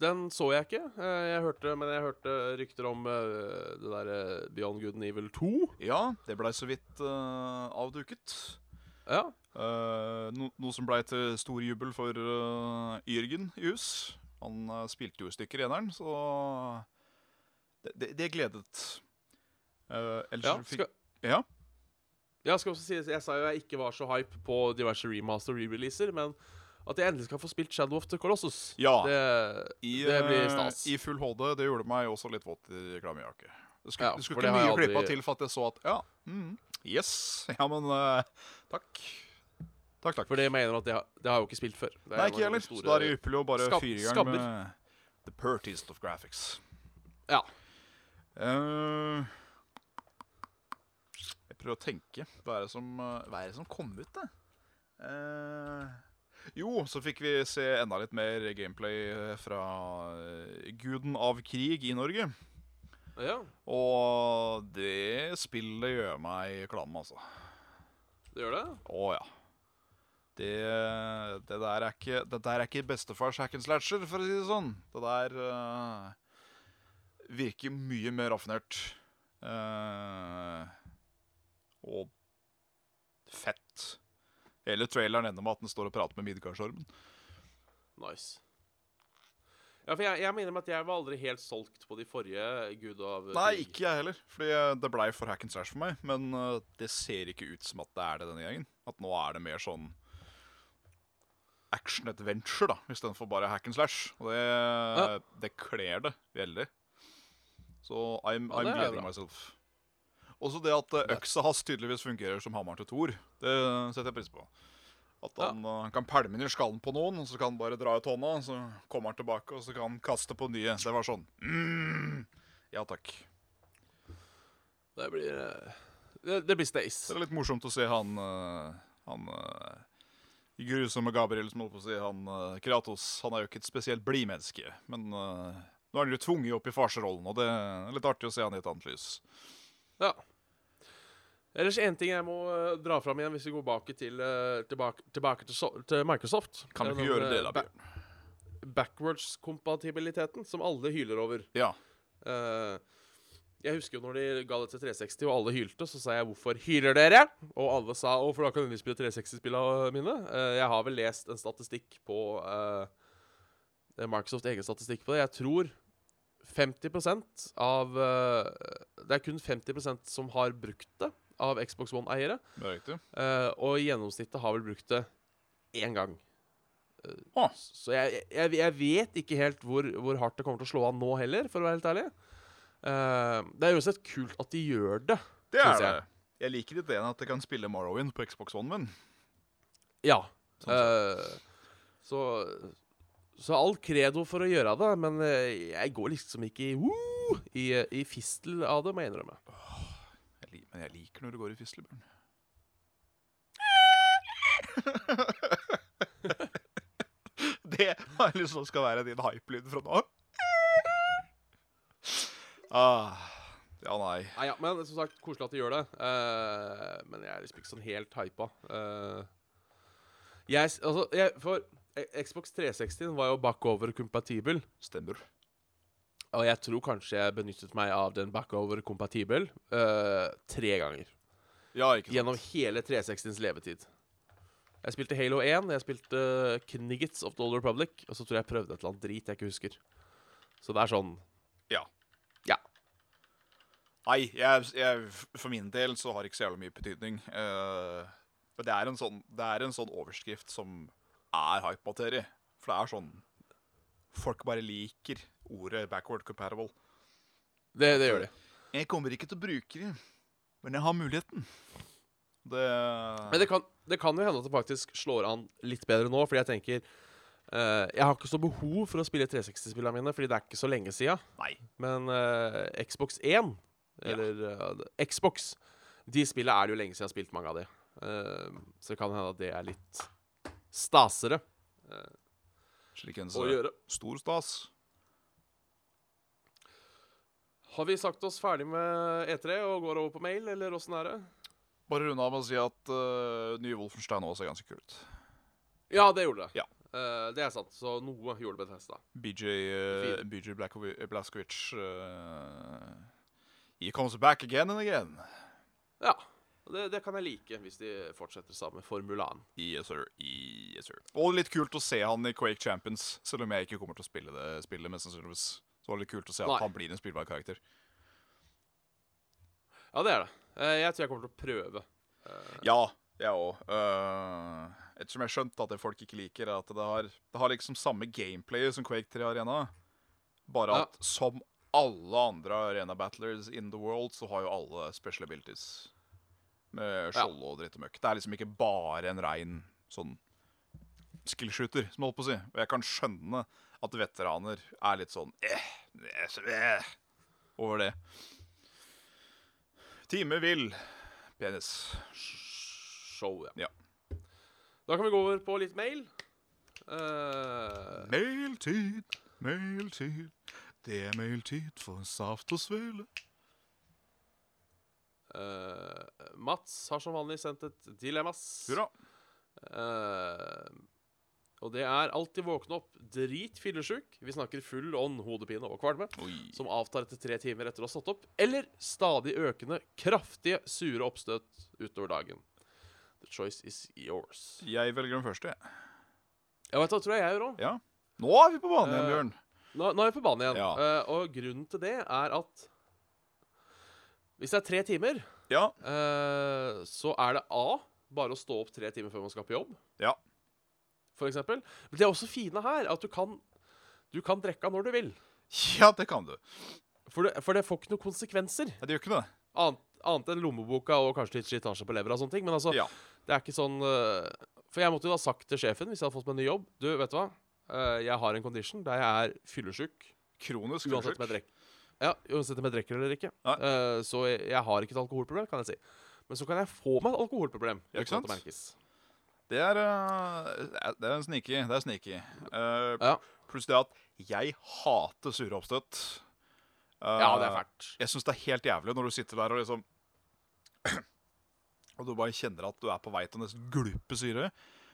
den så jeg ikke. Eh, Jeg hørte, men jeg hørte rykter om eh, det der eh, Beyond Good and Evil 2. Ja, det blei så vidt uh, avduket. Ja. Uh, no, noe som blei til stor jubel for uh, Jørgen i hus. Han spilte jo i stykker eneren, så det, det, det gledet. Uh, ellers Ja, fikk skal, Ja. Ja, skal også si, jeg sa jo jeg ikke var så hype på diverse remaster re-releaser, men at jeg endelig skal få spilt Shadow of the Colossus, Ja. det, I, det blir eh, stas. I full HD. Det gjorde meg også litt våt i klammerjakke. Det skulle, Ja, det skulle ikke mye aldri- klippa til for at jeg så at Ja, mm, yes. Ja, men uh, takk. Takk, takk. For det mener at det har, det har jeg jo ikke spilt før. Det Nei, ikke heller. Så da er det ypperlig å bare skab- fyre i gang skabber. med the pertiest of graphics. Ja. Eh, jeg prøver å tenke. Hva er det som, eh, hva er det som kom ut, da? Eh, jo, så fikk vi se enda litt mer gameplay eh, fra eh, guden av krig i Norge. ja, Og det spillet gjør meg klam, altså. det gjør det. Å ja. Det, det, der er ikke, det der er ikke bestefars hack and slasher, for å si det sånn. Det der uh, virker mye mer raffinert. Eh, og fett. Hele traileren ender med at den står og prater med Midgardsormen. Nice. Ja, for jeg, jeg mener at jeg var aldri helt solgt på de forrige Gud av Nei, ikke jeg heller. Fordi det blei for hack and slash for meg. Men eh, det ser ikke ut som at det er det denne gjengen. At nå er det mer sånn action-adventure, da, istedenfor bare hack and slash. Og det, det kler det veldig. Så I'm, Ja, I'm gleding myself. Også det at eh, øksa hans tydeligvis fungerer som hammeren til Thor. Det setter jeg pris på. At han, ja. kan pælme den i skallen på noen, og så kan han bare dra ut hånda, så kommer han tilbake, og så kan han kaste på nye. Det var sånn mm, Ja takk. Det blir eh, Det, det blir stace. Det er litt morsomt å se han eh, Han grusomme Gabriel, som holdt på å si, han eh, Kratos. Han er jo ikke et spesielt blidmenneske, men eh, nå er han jo tvunget opp i farsrollen, og det er litt artig å se han i et annet lys. Ja. Ellers en ting jeg må uh, dra fram igjen hvis vi går tilbake til, uh, tilbake, tilbake til, so til Microsoft. Kan du Eh, ikke gjøre det, eh, da, Bjørn? Backwards-kompatibiliteten, som alle hyler over. Ja. Uh, jeg husker jo når de ga det til 360, og alle hylte, så sa jeg 'hvorfor hyler dere?' Og alle sa 'å, for da kan de spille 360-spillene mine'. Eh, jeg har vel lest en statistikk på eh, det er Microsoft egen statistikk på det. Jeg tror 50 av eh, Det er kun 50% som har brukt det, av Xbox One-eiere. Er. Eh, og gjennomsnittet har vel brukt det én gang. Å, Så jeg, jeg, jeg vet ikke helt hvor, hvor hardt det kommer til å slå an nå heller, for å være helt ærlig. Uh, det er uansett kult at de gjør det. det er det. jeg. Jeg liker ideen at jeg kan spille Morrowind på Xbox One min. Ja. Sånn så, så all credo for å gjøre det, men jeg går liksom ikke i, woo, i, i fistel av det, må jeg innrømme. Men jeg liker når det går i fislebjørn. Det har jeg lyst til skal være din hype-lyd fra nå. Ah, ja, nei. Nei, ja, men som sagt, koselig at de gjør det. Uh, men jeg er liksom ikke sånn helt hypa. Uh, jeg, altså, jeg, for eh, Xbox 360 var jo backover-kompatibel. Stemmer. Og jeg tror kanskje jeg benyttet meg av den backover-kompatibel uh, tre ganger. Ja, ikke sant. Gjennom hele 360s levetid. Jeg spilte Halo 1, jeg spilte Kniggets of the Old Republic, og så tror jeg jeg prøvde et eller annet drit jeg ikke husker. Så det er sånn Ja. Ja. Nei, jeg, jeg, for min del så har det ikke så jævlig mye betydning. Uh, men det er, en sånn, det er en sånn overskrift som er hype-materie. For det er sånn Folk bare liker ordet 'backward compatible'. Det, det gjør de. Jeg kommer ikke til å bruke det, men jeg har muligheten. Det Men det kan, det kan jo hende at det faktisk slår an litt bedre nå, fordi jeg tenker eh, Jeg har ikke så behov for å spille 360-spillene mine, fordi det er ikke så lenge sia. Nei. Men eh, Xbox 1, eller eh, Xbox De spillene er det jo lenge siden jeg har spilt mange av de. Eh, så det kan hende at det er litt stasere Slik en å gjøre. stor stas. Har vi sagt oss ferdig med E3 og går over på mail, eller åssen er det? Bare runde av med å si at uh, nye Wolfenstein også ser ganske kult ut. Ja, det gjorde det. Ja. Uh, det er sant. Så noe gjorde Bethesda. BJ, uh, BJ Blaskovic uh, He comes back again and again. Ja. Det, det kan jeg like, hvis de fortsetter sammen med formulaen. Yes, sir. Yes, sir. Og litt kult å se han i Quake Champions, selv om jeg ikke kommer til å spille det spillet. mest sannsynligvis. Så var det litt kult å se at Nei. han blir en spillbar karakter. Ja, det er det. Eh, jeg tror jeg kommer til å prøve. Eh, Ja, jeg òg. ettersom jeg skjønte at det folk ikke liker, er at det har, det har liksom samme gameplay som Quake 3 Arena. Bare Ja. at som alle andre arena battlers in the world, så har jo alle special abilities. Med skjold og dritt og møkk. Det er liksom ikke bare en rein sånn skillshooter, som jeg holdt på å si. Og jeg kan skjønne at veteraner er litt sånn eh, eh, eh, over det. Time vil penis. show, ja. Ja. Da kan vi gå over på litt mail. Uh... Mailtid, mailtid. Det er mailtid for saft og svele. Uh, Mats har som vanlig sendt et dilemmas. Hurra. Eh, og det er alltid våkne opp drit fyllesyk. Vi snakker full ånd, hodepine og kvalme. Oi. Som avtar etter tre timer etter å ha stått opp. Eller stadig økende, kraftige, sure oppstøt utover dagen. The choice is yours. Jeg velger den første. jeg. Ja, vet du hva tror jeg jeg gjør òg. Ja. Nå er vi på banen igjen, Bjørn. Bjørn. Nå, nå er vi på banen igjen. Ja. Uh, og grunnen til det er at hvis det er tre timer, Ja. uh, så er det A bare å stå opp tre timer før man skal på jobb. Ja. Eksempel. Men det er også fine her at du kan, du kan drikke når du vil. ja, det kan du. For det, for det får ikke noen konsekvenser. Ja, det gjør ikke noe. Annet, annet enn lommeboka og kanskje litt slitasje på levra og sånne ting. Men altså, Ja. det er ikke sånn eh, For jeg måtte jo da sagt til sjefen hvis jeg hadde fått meg en ny jobb Du, vet du hva? Eh, jeg har en condition der jeg er fyllesyk. Kronisk fyllesyk. Ja, uansett om jeg drikker eller ikke. Nei. Eh, så jeg, jeg har ikke et alkoholproblem, kan jeg si. Men så kan jeg få meg et alkoholproblem. Ja, ikke sant? Det er uh, Det er sneaky. Det er sneaky. Uh, Ja. Pluss det at jeg hater sure oppstøt. Uh, ja, det er fælt. Jeg syns det er helt jævlig når du sitter der og liksom Og du bare kjenner at du er på vei til å nesten glupe syre.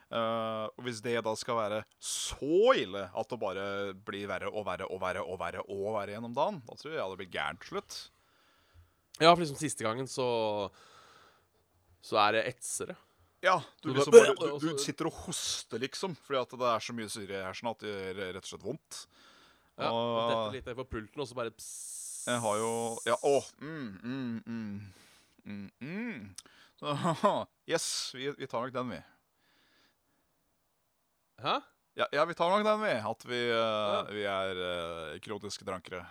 Uh, og hvis det da skal være så ille at det bare blir verre og verre og verre og verre og verre gjennom dagen, da tror jeg det blir gærent til slutt. Ja, for liksom siste gangen så Så er det etsere. Ja, du, liksom bare- du, du sitter og hoster, liksom, fordi at det er så mye syre her sånn at det gjør rett og slett vondt. Ja, Og- Dette litt ned på pulten, og så bare pss. Jeg har jo Ja, å mm, mm, mm, mm, mm. Så, Yes, vi, vi tar nok den, vi. Hæ? Ja, ja, vi tar nok den, vi. At vi, uh, Ja. vi er uh, kroniske drankere.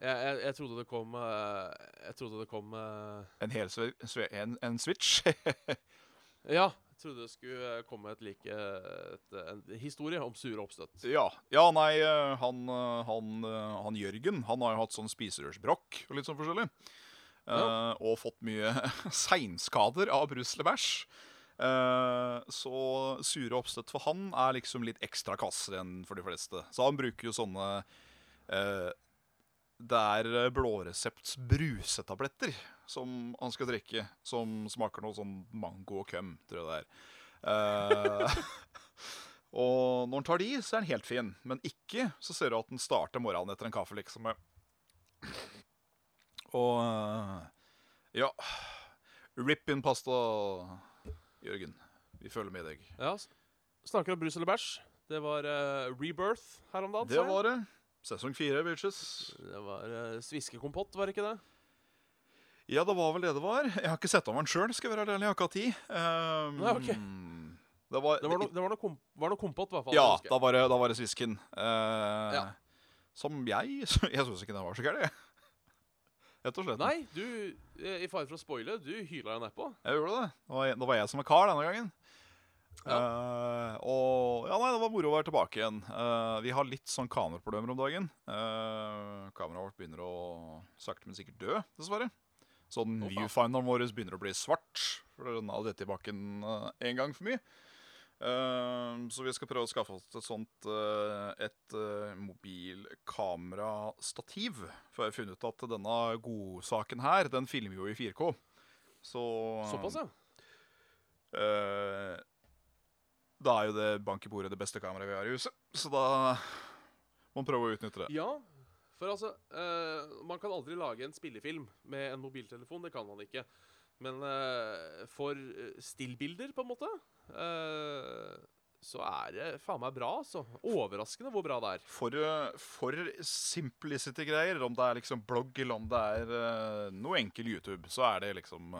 Jeg, jeg, jeg trodde det kom uh, Jeg trodde det kom eh, En hel sve, sve, en, en switch. Ja, jeg trodde det skulle eh, komme et like et, en historie om sure oppstøtt. ja. ja, nei, eh, han, eh, han, eh, han Jørgen Han har jo hatt sånn spiserørsbrokk og litt sånn forskjellig. Eh, og fått mye seinskader av brus eller bæsj. Eh, så sure oppstøtt for han er liksom litt ekstra kasser enn for de fleste. Så han bruker jo sånne uh, Det er eh, blåresepts brusetabletter som han skal drikke. Som smaker noe sånn mango og køm, tror jeg det er. Uh, og når han tar de, så er han helt fin. Men ikke så ser du at han starter morgenen etter en kaffe, liksom. Og uh, ja Rip in pasta, Jørgen. Vi følger med deg. Ja, Snakker om brus eller bæsj. Det var uh, Rebirth her om dagen. Det var det. Sesong fire, bitches. Det var uh, sviskekompott, var det ikke det? Ja, det var vel det det var. Jeg har ikke sett av den sjøl, skal jeg være ærlig. Jeg har ikke hatt tid. Um, Nei, ok. Det var, Det var noe, det var noe, kom, var noe kompott, i hvert fall. Ja, da var det, da var det svisken. Eh, Ja. Som jeg Jeg syns ikke den var så gæren. Rett og slett. Nei, du, eh, i fare for å spoile, du hyla deg nedpå. Jeg gjorde det. Det var det var jeg som var kar denne gangen. Eh, og ja, nei, det var moro å være tilbake igjen. Eh, vi har litt sånn kameraproblemer om dagen. Uh, kameraet vårt begynner å sakte, men sikkert dø, dessverre. Sånn oh, viewfinderen vår begynner å bli svart. For den har dette i bakken én en gang for mye. Eh, så vi skal prøve å skaffe oss et sånt eh, Et mobilkamerastativ. For jeg har funnet ut at denne godsaken her, den filmer jo i 4K. Så Såpass, ja. Uh, Da er jo det bank i bordet det beste kameraet vi har i huset. Så da må man prøve å utnytte det. Ja, for altså uh, Man kan aldri lage en spillefilm med en mobiltelefon. Det kan man ikke. Men uh, for eh, stillbilder, på en måte, uh, så er det faen meg bra, altså. Overraskende hvor bra det er. For, for simplicity-greier, om det er liksom blogg eller om det er noe enkel YouTube, så er det liksom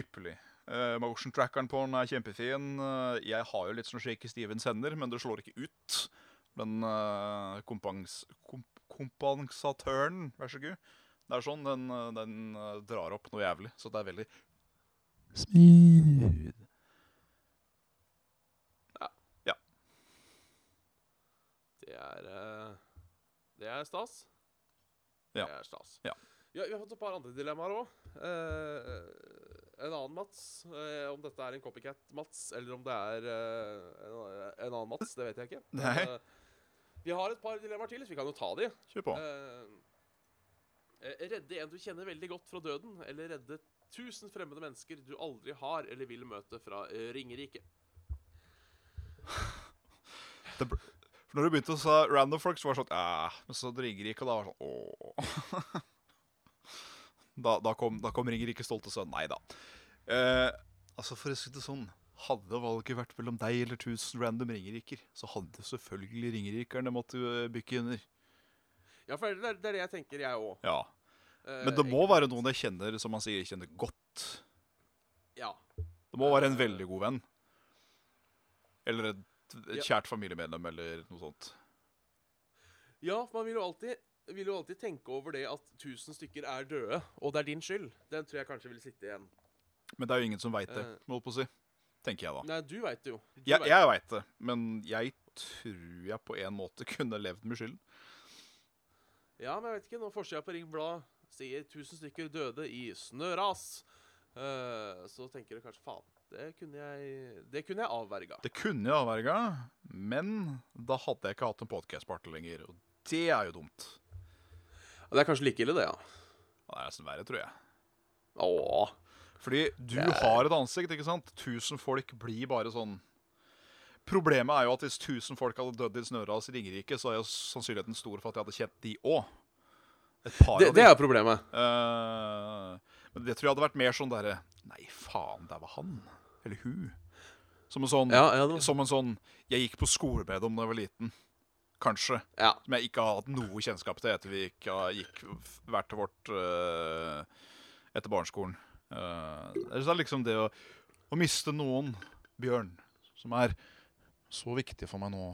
ypperlig. Uh, motion trackeren på den er kjempefin. Jeg har jo litt sånn shaky Stevens hender, men det slår ikke ut. Men uh, kompans komp kompensatøren, vær så god, det er sånn, den, eh, den eh, drar opp noe jævlig. Så det er veldig smooth. Det er eh, Det er stas. Ja. Det er stas. Ja. Ja, vi har fått et par andre dilemmaer òg. en annen Mats. eh, om dette er en copycat-Mats, eller om det er eh, en, en annen Mats, det vet jeg ikke. Men, eh, vi har et par dilemmaer til, så vi kan jo ta de. Kjør på. Eh, eh, redde en du kjenner veldig godt fra døden, eller redde 1000 fremmede mennesker du aldri har eller vil møte fra eh, Ringerike. For når du begynte å sa random folk, så var det sånn ja, Men så Ringerike, og da var det sånn åh. Da, da kom, da kom Ringerike stolte sønn. Nei da. Eh, altså, for å si det sånn Hadde valget vært mellom deg eller 1000 random ringeriker, så hadde selvfølgelig ringerikerne måtte eh, bykke under. Ja, for det er det, er det jeg tenker, jeg òg. Ja. Men det må være noen jeg kjenner, som man sier, kjenner godt. Ja. Det må være en veldig god venn. Eller et, et kjært familiemedlem, eller noe sånt. Ja, for man vil jo alltid vil jo alltid tenke over det at 1000 stykker er døde, og det er din skyld. Den tror jeg kanskje vil sitte igjen. Men det er jo ingen som veit det, Eh. må jeg på å si. Tenker jeg da. Nei, du veit det jo. Du Jeg, vet- jeg veit det, men jeg tror jeg på en måte kunne levd med skylden. Ja, men jeg vet ikke. Når forsida på Ring Blad sier 1000 stykker døde i snøras, uh, så tenker du kanskje faen, det kunne jeg, det kunne jeg avverga. Det kunne jeg avverga, men da hadde jeg ikke hatt en podkast-partner lenger. Og det er jo dumt. Det er kanskje like ille, det, ja. Det er nesten verre, tror jeg. Åh. Fordi du Det har et ansikt, ikke sant? Tusen folk blir bare sånn Problemet er jo at hvis tusen folk hadde dødd i snøras i Ringerike, så er jo sannsynligheten stor for at jeg hadde kjent de òg. Det, det er problemet. Uh, men det tror jeg hadde vært mer sånn derre Nei, faen, der var han. Eller hun. Som en sånn, Ja, ja, det, som en sånn Jeg gikk på skole med dem da jeg var liten. Kanskje. ja. Som jeg ikke har hatt noe kjennskap til etter vi ikke har- gikk hvert til vårt uh, etter barneskolen. Uh, det er liksom det å, å miste noen, Bjørn, som er så viktig for meg nå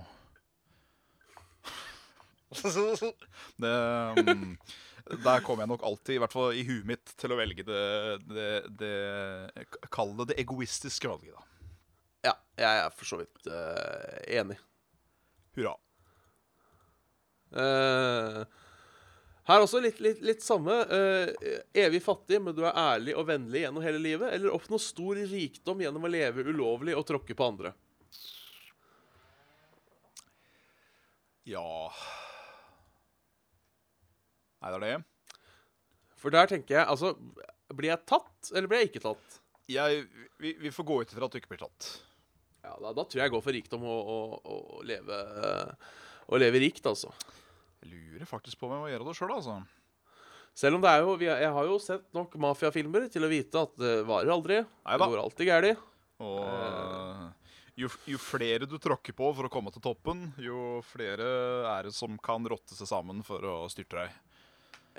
det, um, Der kommer jeg nok alltid, i hvert fall i huet mitt, til å velge det, det, det Kall det det egoistiske valget, da. ja. Jeg er for så vidt uh, enig. Hurra. Eh, her også litt, litt, litt samme. Uh, evig fattig, men du er ærlig og vennlig gjennom hele livet. Eller oppnå stor rikdom gjennom å leve ulovlig og tråkke på andre. Ja Nei, det er det. For der tenker jeg altså Blir jeg tatt, eller blir jeg ikke tatt? Jeg, vi, vi får gå ut ifra at du ikke blir tatt. Ja, da, da tror jeg jeg går for rikdom og, og, og leve Og leve rikt, altså. Jeg lurer faktisk på om jeg må gjøre det sjøl, altså. Selv om det er jo Jeg har jo sett nok mafiafilmer til å vite at det varer aldri. Neida. Det går alltid galt. Og eh, jo, jo flere du tråkker på for å komme til toppen, jo flere er det som kan rotte seg sammen for å styrte deg.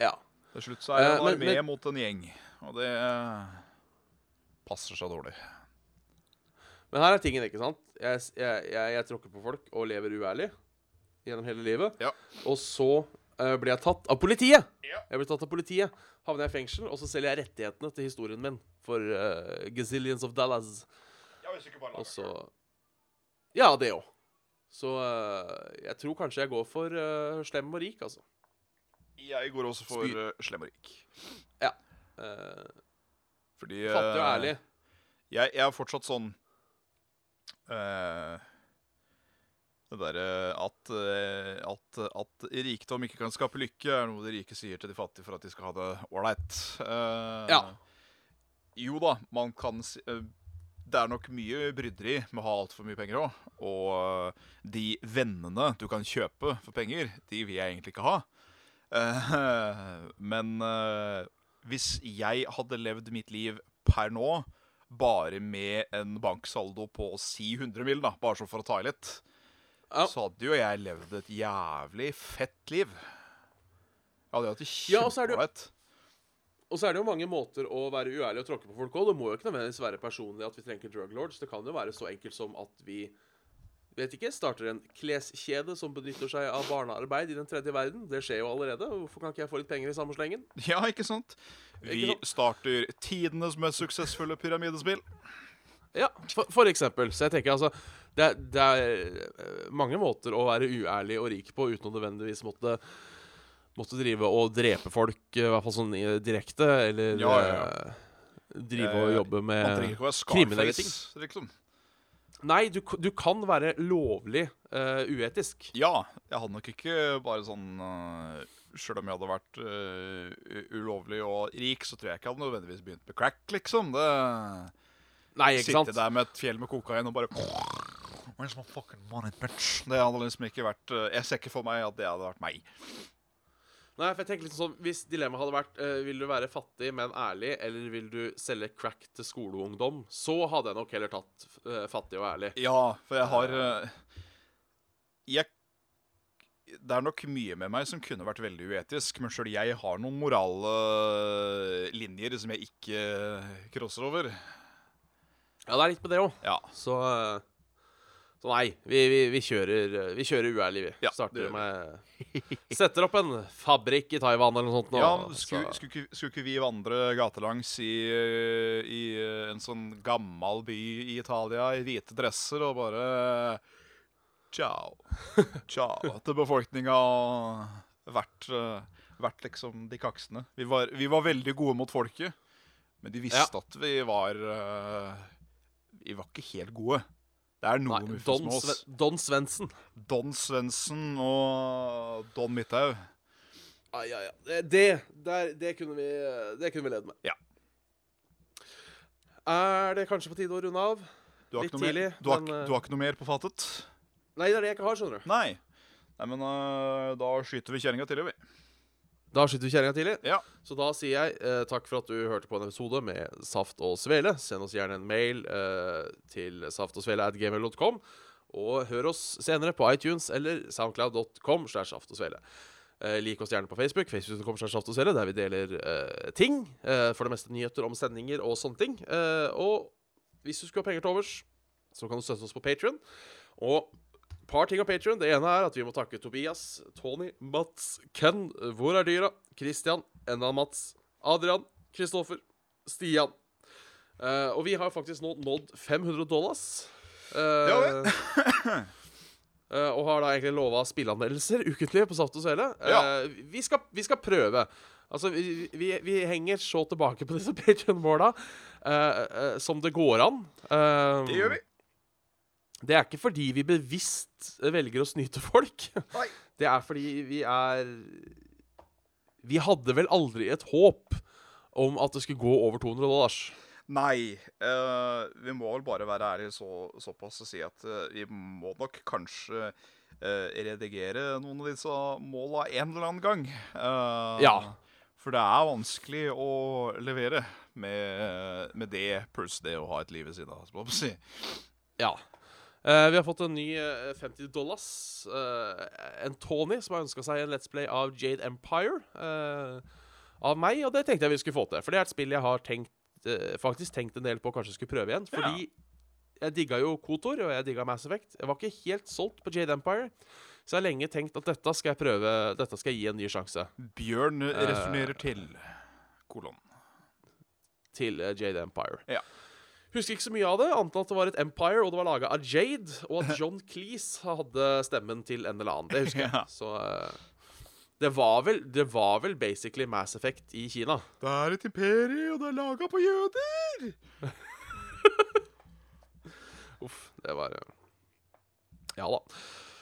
Ja. Til slutt så er det Eh, en men- armé mot en gjeng, og det passer seg dårlig. Men her er tingen, ikke sant? Jeg, jeg, jeg, jeg tråkker på folk og lever uærlig gjennom hele livet. Ja. Og så uh, blir jeg tatt av politiet. Ja. Jeg blir tatt av politiet, havner jeg i fengsel, og så selger jeg rettighetene til historien min for uh, gazillions of dollars. Ja, hvis du ikke bare Og så Ja, det òg. Så uh, jeg tror kanskje jeg går for uh, slem og rik, altså. Jeg går også for uh, slem og rik. Eh, Fordi fattig og eh, ærlig. Jeg, jeg er fortsatt sånn eh, Det derre at, eh, at, at rikdom ikke kan skape lykke, er noe de rike sier til de fattige for at de skal ha det ålreit. Uh, Ja. Jo da, man kan si uh, Det er nok mye bryderi med å ha altfor mye penger òg. Og eh, de vennene du kan kjøpe for penger, de vil jeg egentlig ikke ha. Uh, men uh, hvis jeg hadde levd mitt liv per nå bare med en banksaldo på si 100 mil, da, bare så for å ta i litt, Ja. så hadde jo jeg levd et jævlig fett liv. Jeg hadde jo hatt det Ja, jo- kjempeålreit. Og så er det jo mange måter å være uærlig og tråkke på folk òg. Det må jo ikke nødvendigvis være personlig at vi trenger drug lords. Det kan jo være så enkelt som at vi vet ikke, starter en kleskjede som benytter seg av barnearbeid i den tredje verden. Det skjer jo allerede. Hvorfor kan ikke jeg få litt penger i samme slengen? Ja, ikke sant? Vi Ikke sant? starter tidenes mest suksessfulle pyramidespill. Ja, for, for eksempel. Så jeg tenker altså det, er- det er eh, mange måter å være uærlig og rik på uten å nødvendigvis måtte Måtte drive og drepe folk, i hvert fall sånn eh, direkte, eller Ja, ja, ja. eh, drive og Eh, jobbe med Man trenger ikke å være kriminelle ting. liksom. Nei, du, du kan være lovlig uh, uetisk. Ja, jeg hadde nok ikke bare sånn uh, Sjøl om jeg hadde vært uh, ulovlig og rik, så tror jeg ikke jeg hadde nødvendigvis begynt med crack, liksom. Det Nei, ikke sant? Sitte der med et fjell med kokain og bare Where's my fucking money, bitch? Det hadde liksom ikke vært eh, Jeg ser ikke for meg at det hadde vært meg. Nei, for jeg tenker litt sånn Hvis dilemmaet hadde vært uh, Vil du være fattig, men ærlig, eller vil du selge crack til skoleungdom, så hadde jeg nok heller tatt uh, fattig og ærlig. Ja, for jeg har uh, Jeg Det er nok mye med meg som kunne vært veldig uetisk, men sjøl jeg har noen morale linjer som jeg ikke crosser over. Ja, det er litt med det òg. Ja. Så eh, Så nei, vi, vi, vi kjører eh, Vi kjører uærlig, vi. Ja, Starter med Setter opp en fabrikk i Taiwan eller noe sånt. nå, Ja, skulle, sku, skulle ikke vi vandre gatelangs i, i en sånn gammel by i Italia i hvite dresser og bare Ciao. Ciao til befolkninga og vært, eh, vært liksom de kaksene. Vi var, vi var veldig gode mot folket, men de visste Ja. at vi var eh, Vi var ikke helt gode. Det er noe Nei, Don. Sve Don Svendsen. Don Svendsen og Don Midthaug. Ah, ja, ja. Det, der, det, kunne vi, det kunne vi levd med. Ja. Er det kanskje på tide å runde av? Du har, Litt tidlig, du, har, men, eh, du har ikke noe mer på fatet? Nei, det er det jeg ikke har, skjønner du. Nei. Nei, men uh, da skyter vi kjerringa tidlig, vi. Da skyter vi kjerringa tidlig. Ja. Så da sier jeg eh, takk for at du hørte på en episode med Saft og Svele. Send oss gjerne en mail eh, til saftogsvele.gmail.com. Og hør oss senere på iTunes eller soundcloud.com. Eh, lik oss gjerne på Facebook, facebook.com der vi deler eh, ting. eh, for det meste nyheter om sendinger og sånne ting. Eh, og hvis du skulle ha penger til overs, så kan du støtte oss på Patrion. Og par ting om Patreon. Det ene er at vi må takke Tobias, Tony, Mats, Ken, Hvor er dyra? Christian, enda Mats, Adrian, Kristoffer, Stian. Uh, og vi har faktisk nå nådd 500 dollars. Uh, eh, og har da egentlig lova spilleanmeldelser ukentlig på Saft og Svele. Ja. vi, skal, vi skal prøve. Altså, vi, vi, vi henger så tilbake på disse Patreon-måla eh, som det går an. Det gjør vi. Det er ikke fordi vi bevisst velger å snyte folk. Nei. Det er fordi vi er Vi hadde vel aldri et håp om at det skulle gå over 200 dollars. Nei. Uh, vi må vel bare være ærlige så, såpass og si at uh, vi må nok kanskje uh, redigere noen av disse måla en eller annen gang. Ja. For det er vanskelig å levere med, med det pluss det å ha et liv ved siden av. Ja. Eh, vi har fått en ny eh, 50 dollars. eh, en Tony som har ønska seg en Let's Play av Jade Empire. eh, av meg, og det tenkte jeg vi skulle få til. For det er et spill jeg har tenkt, eh, faktisk tenkt en del på kanskje skulle prøve igjen. Fordi jeg digga jo Kotor, og jeg digga Mass Effect. Jeg var ikke helt solgt på Jade Empire. Så jeg har lenge tenkt at dette skal jeg prøve Dette skal jeg gi en ny sjanse Bjørn resonnerer uh, til kolon. til eh, Jade Empire. Ja. Husker ikke så mye av det, annet enn at det var et Empire, og det var laga av Jade, og at John Cleese hadde stemmen til en eller annen. Det husker jeg. Så eh, Det var vel, det var vel basically Mass Effect i Kina. Det er et imperium, og det er laga på jøder! Uff, det var eh, Ja da.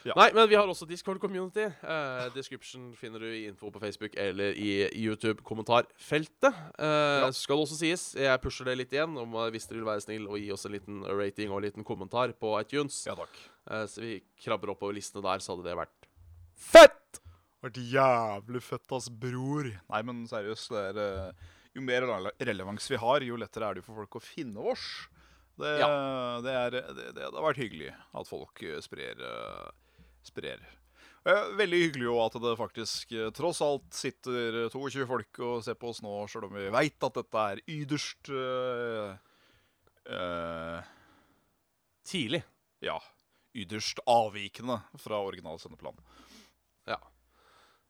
Ja. Nei, men vi har også Discord Community. Uh, description finner du i info på Facebook eller i YouTube-kommentarfeltet. Eh, Så skal det også sies, jeg pusher det litt igjen, om eh, hvis dere vil være snill og gi oss en liten rating og en liten kommentar på iTunes. Ja takk. Uh, så vi krabber oppover listene der, så hadde det vært fett! Vært jævlig fett, ass, bror. Nei, men seriøst, det er Jo mer relevans vi har, jo lettere er det for folk å finne oss. Det, det, er, det, det, det har vært hyggelig at folk sprer, eh, sprer. Eh, Veldig hyggelig jo at det faktisk eh, tross alt sitter eh, 22 folk og ser på oss nå, sjøl om vi veit at dette er yderst eh, eh, Tidlig. Ja. Yderst avvikende fra original sendeplan. Ja.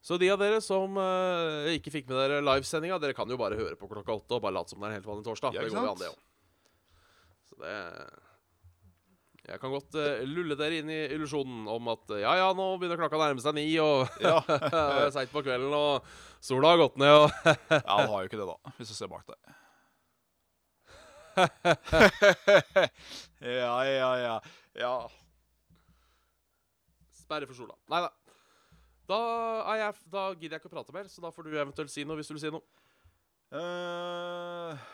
Så de av dere som eh, ikke fikk med dere livesendinga, dere kan jo bare høre på klokka åtte og bare late som det er en helt vanlig torsdag. Ja, det går jo an, det òg. Så det Jeg kan godt uh, lulle dere inn i illusjonen om at eh, ja, ja, nå begynner klokka å nærme seg ni, og Ja. det seint på kvelden, og sola har gått ned, og Ja, han har jo ikke det, da, hvis du ser bak deg. ja, ja, ja. Ja. Sperre for sola. Nei da. Da, jeg, da gidder jeg ikke å prate mer, så da får du eventuelt si noe hvis du vil si noe. Eh,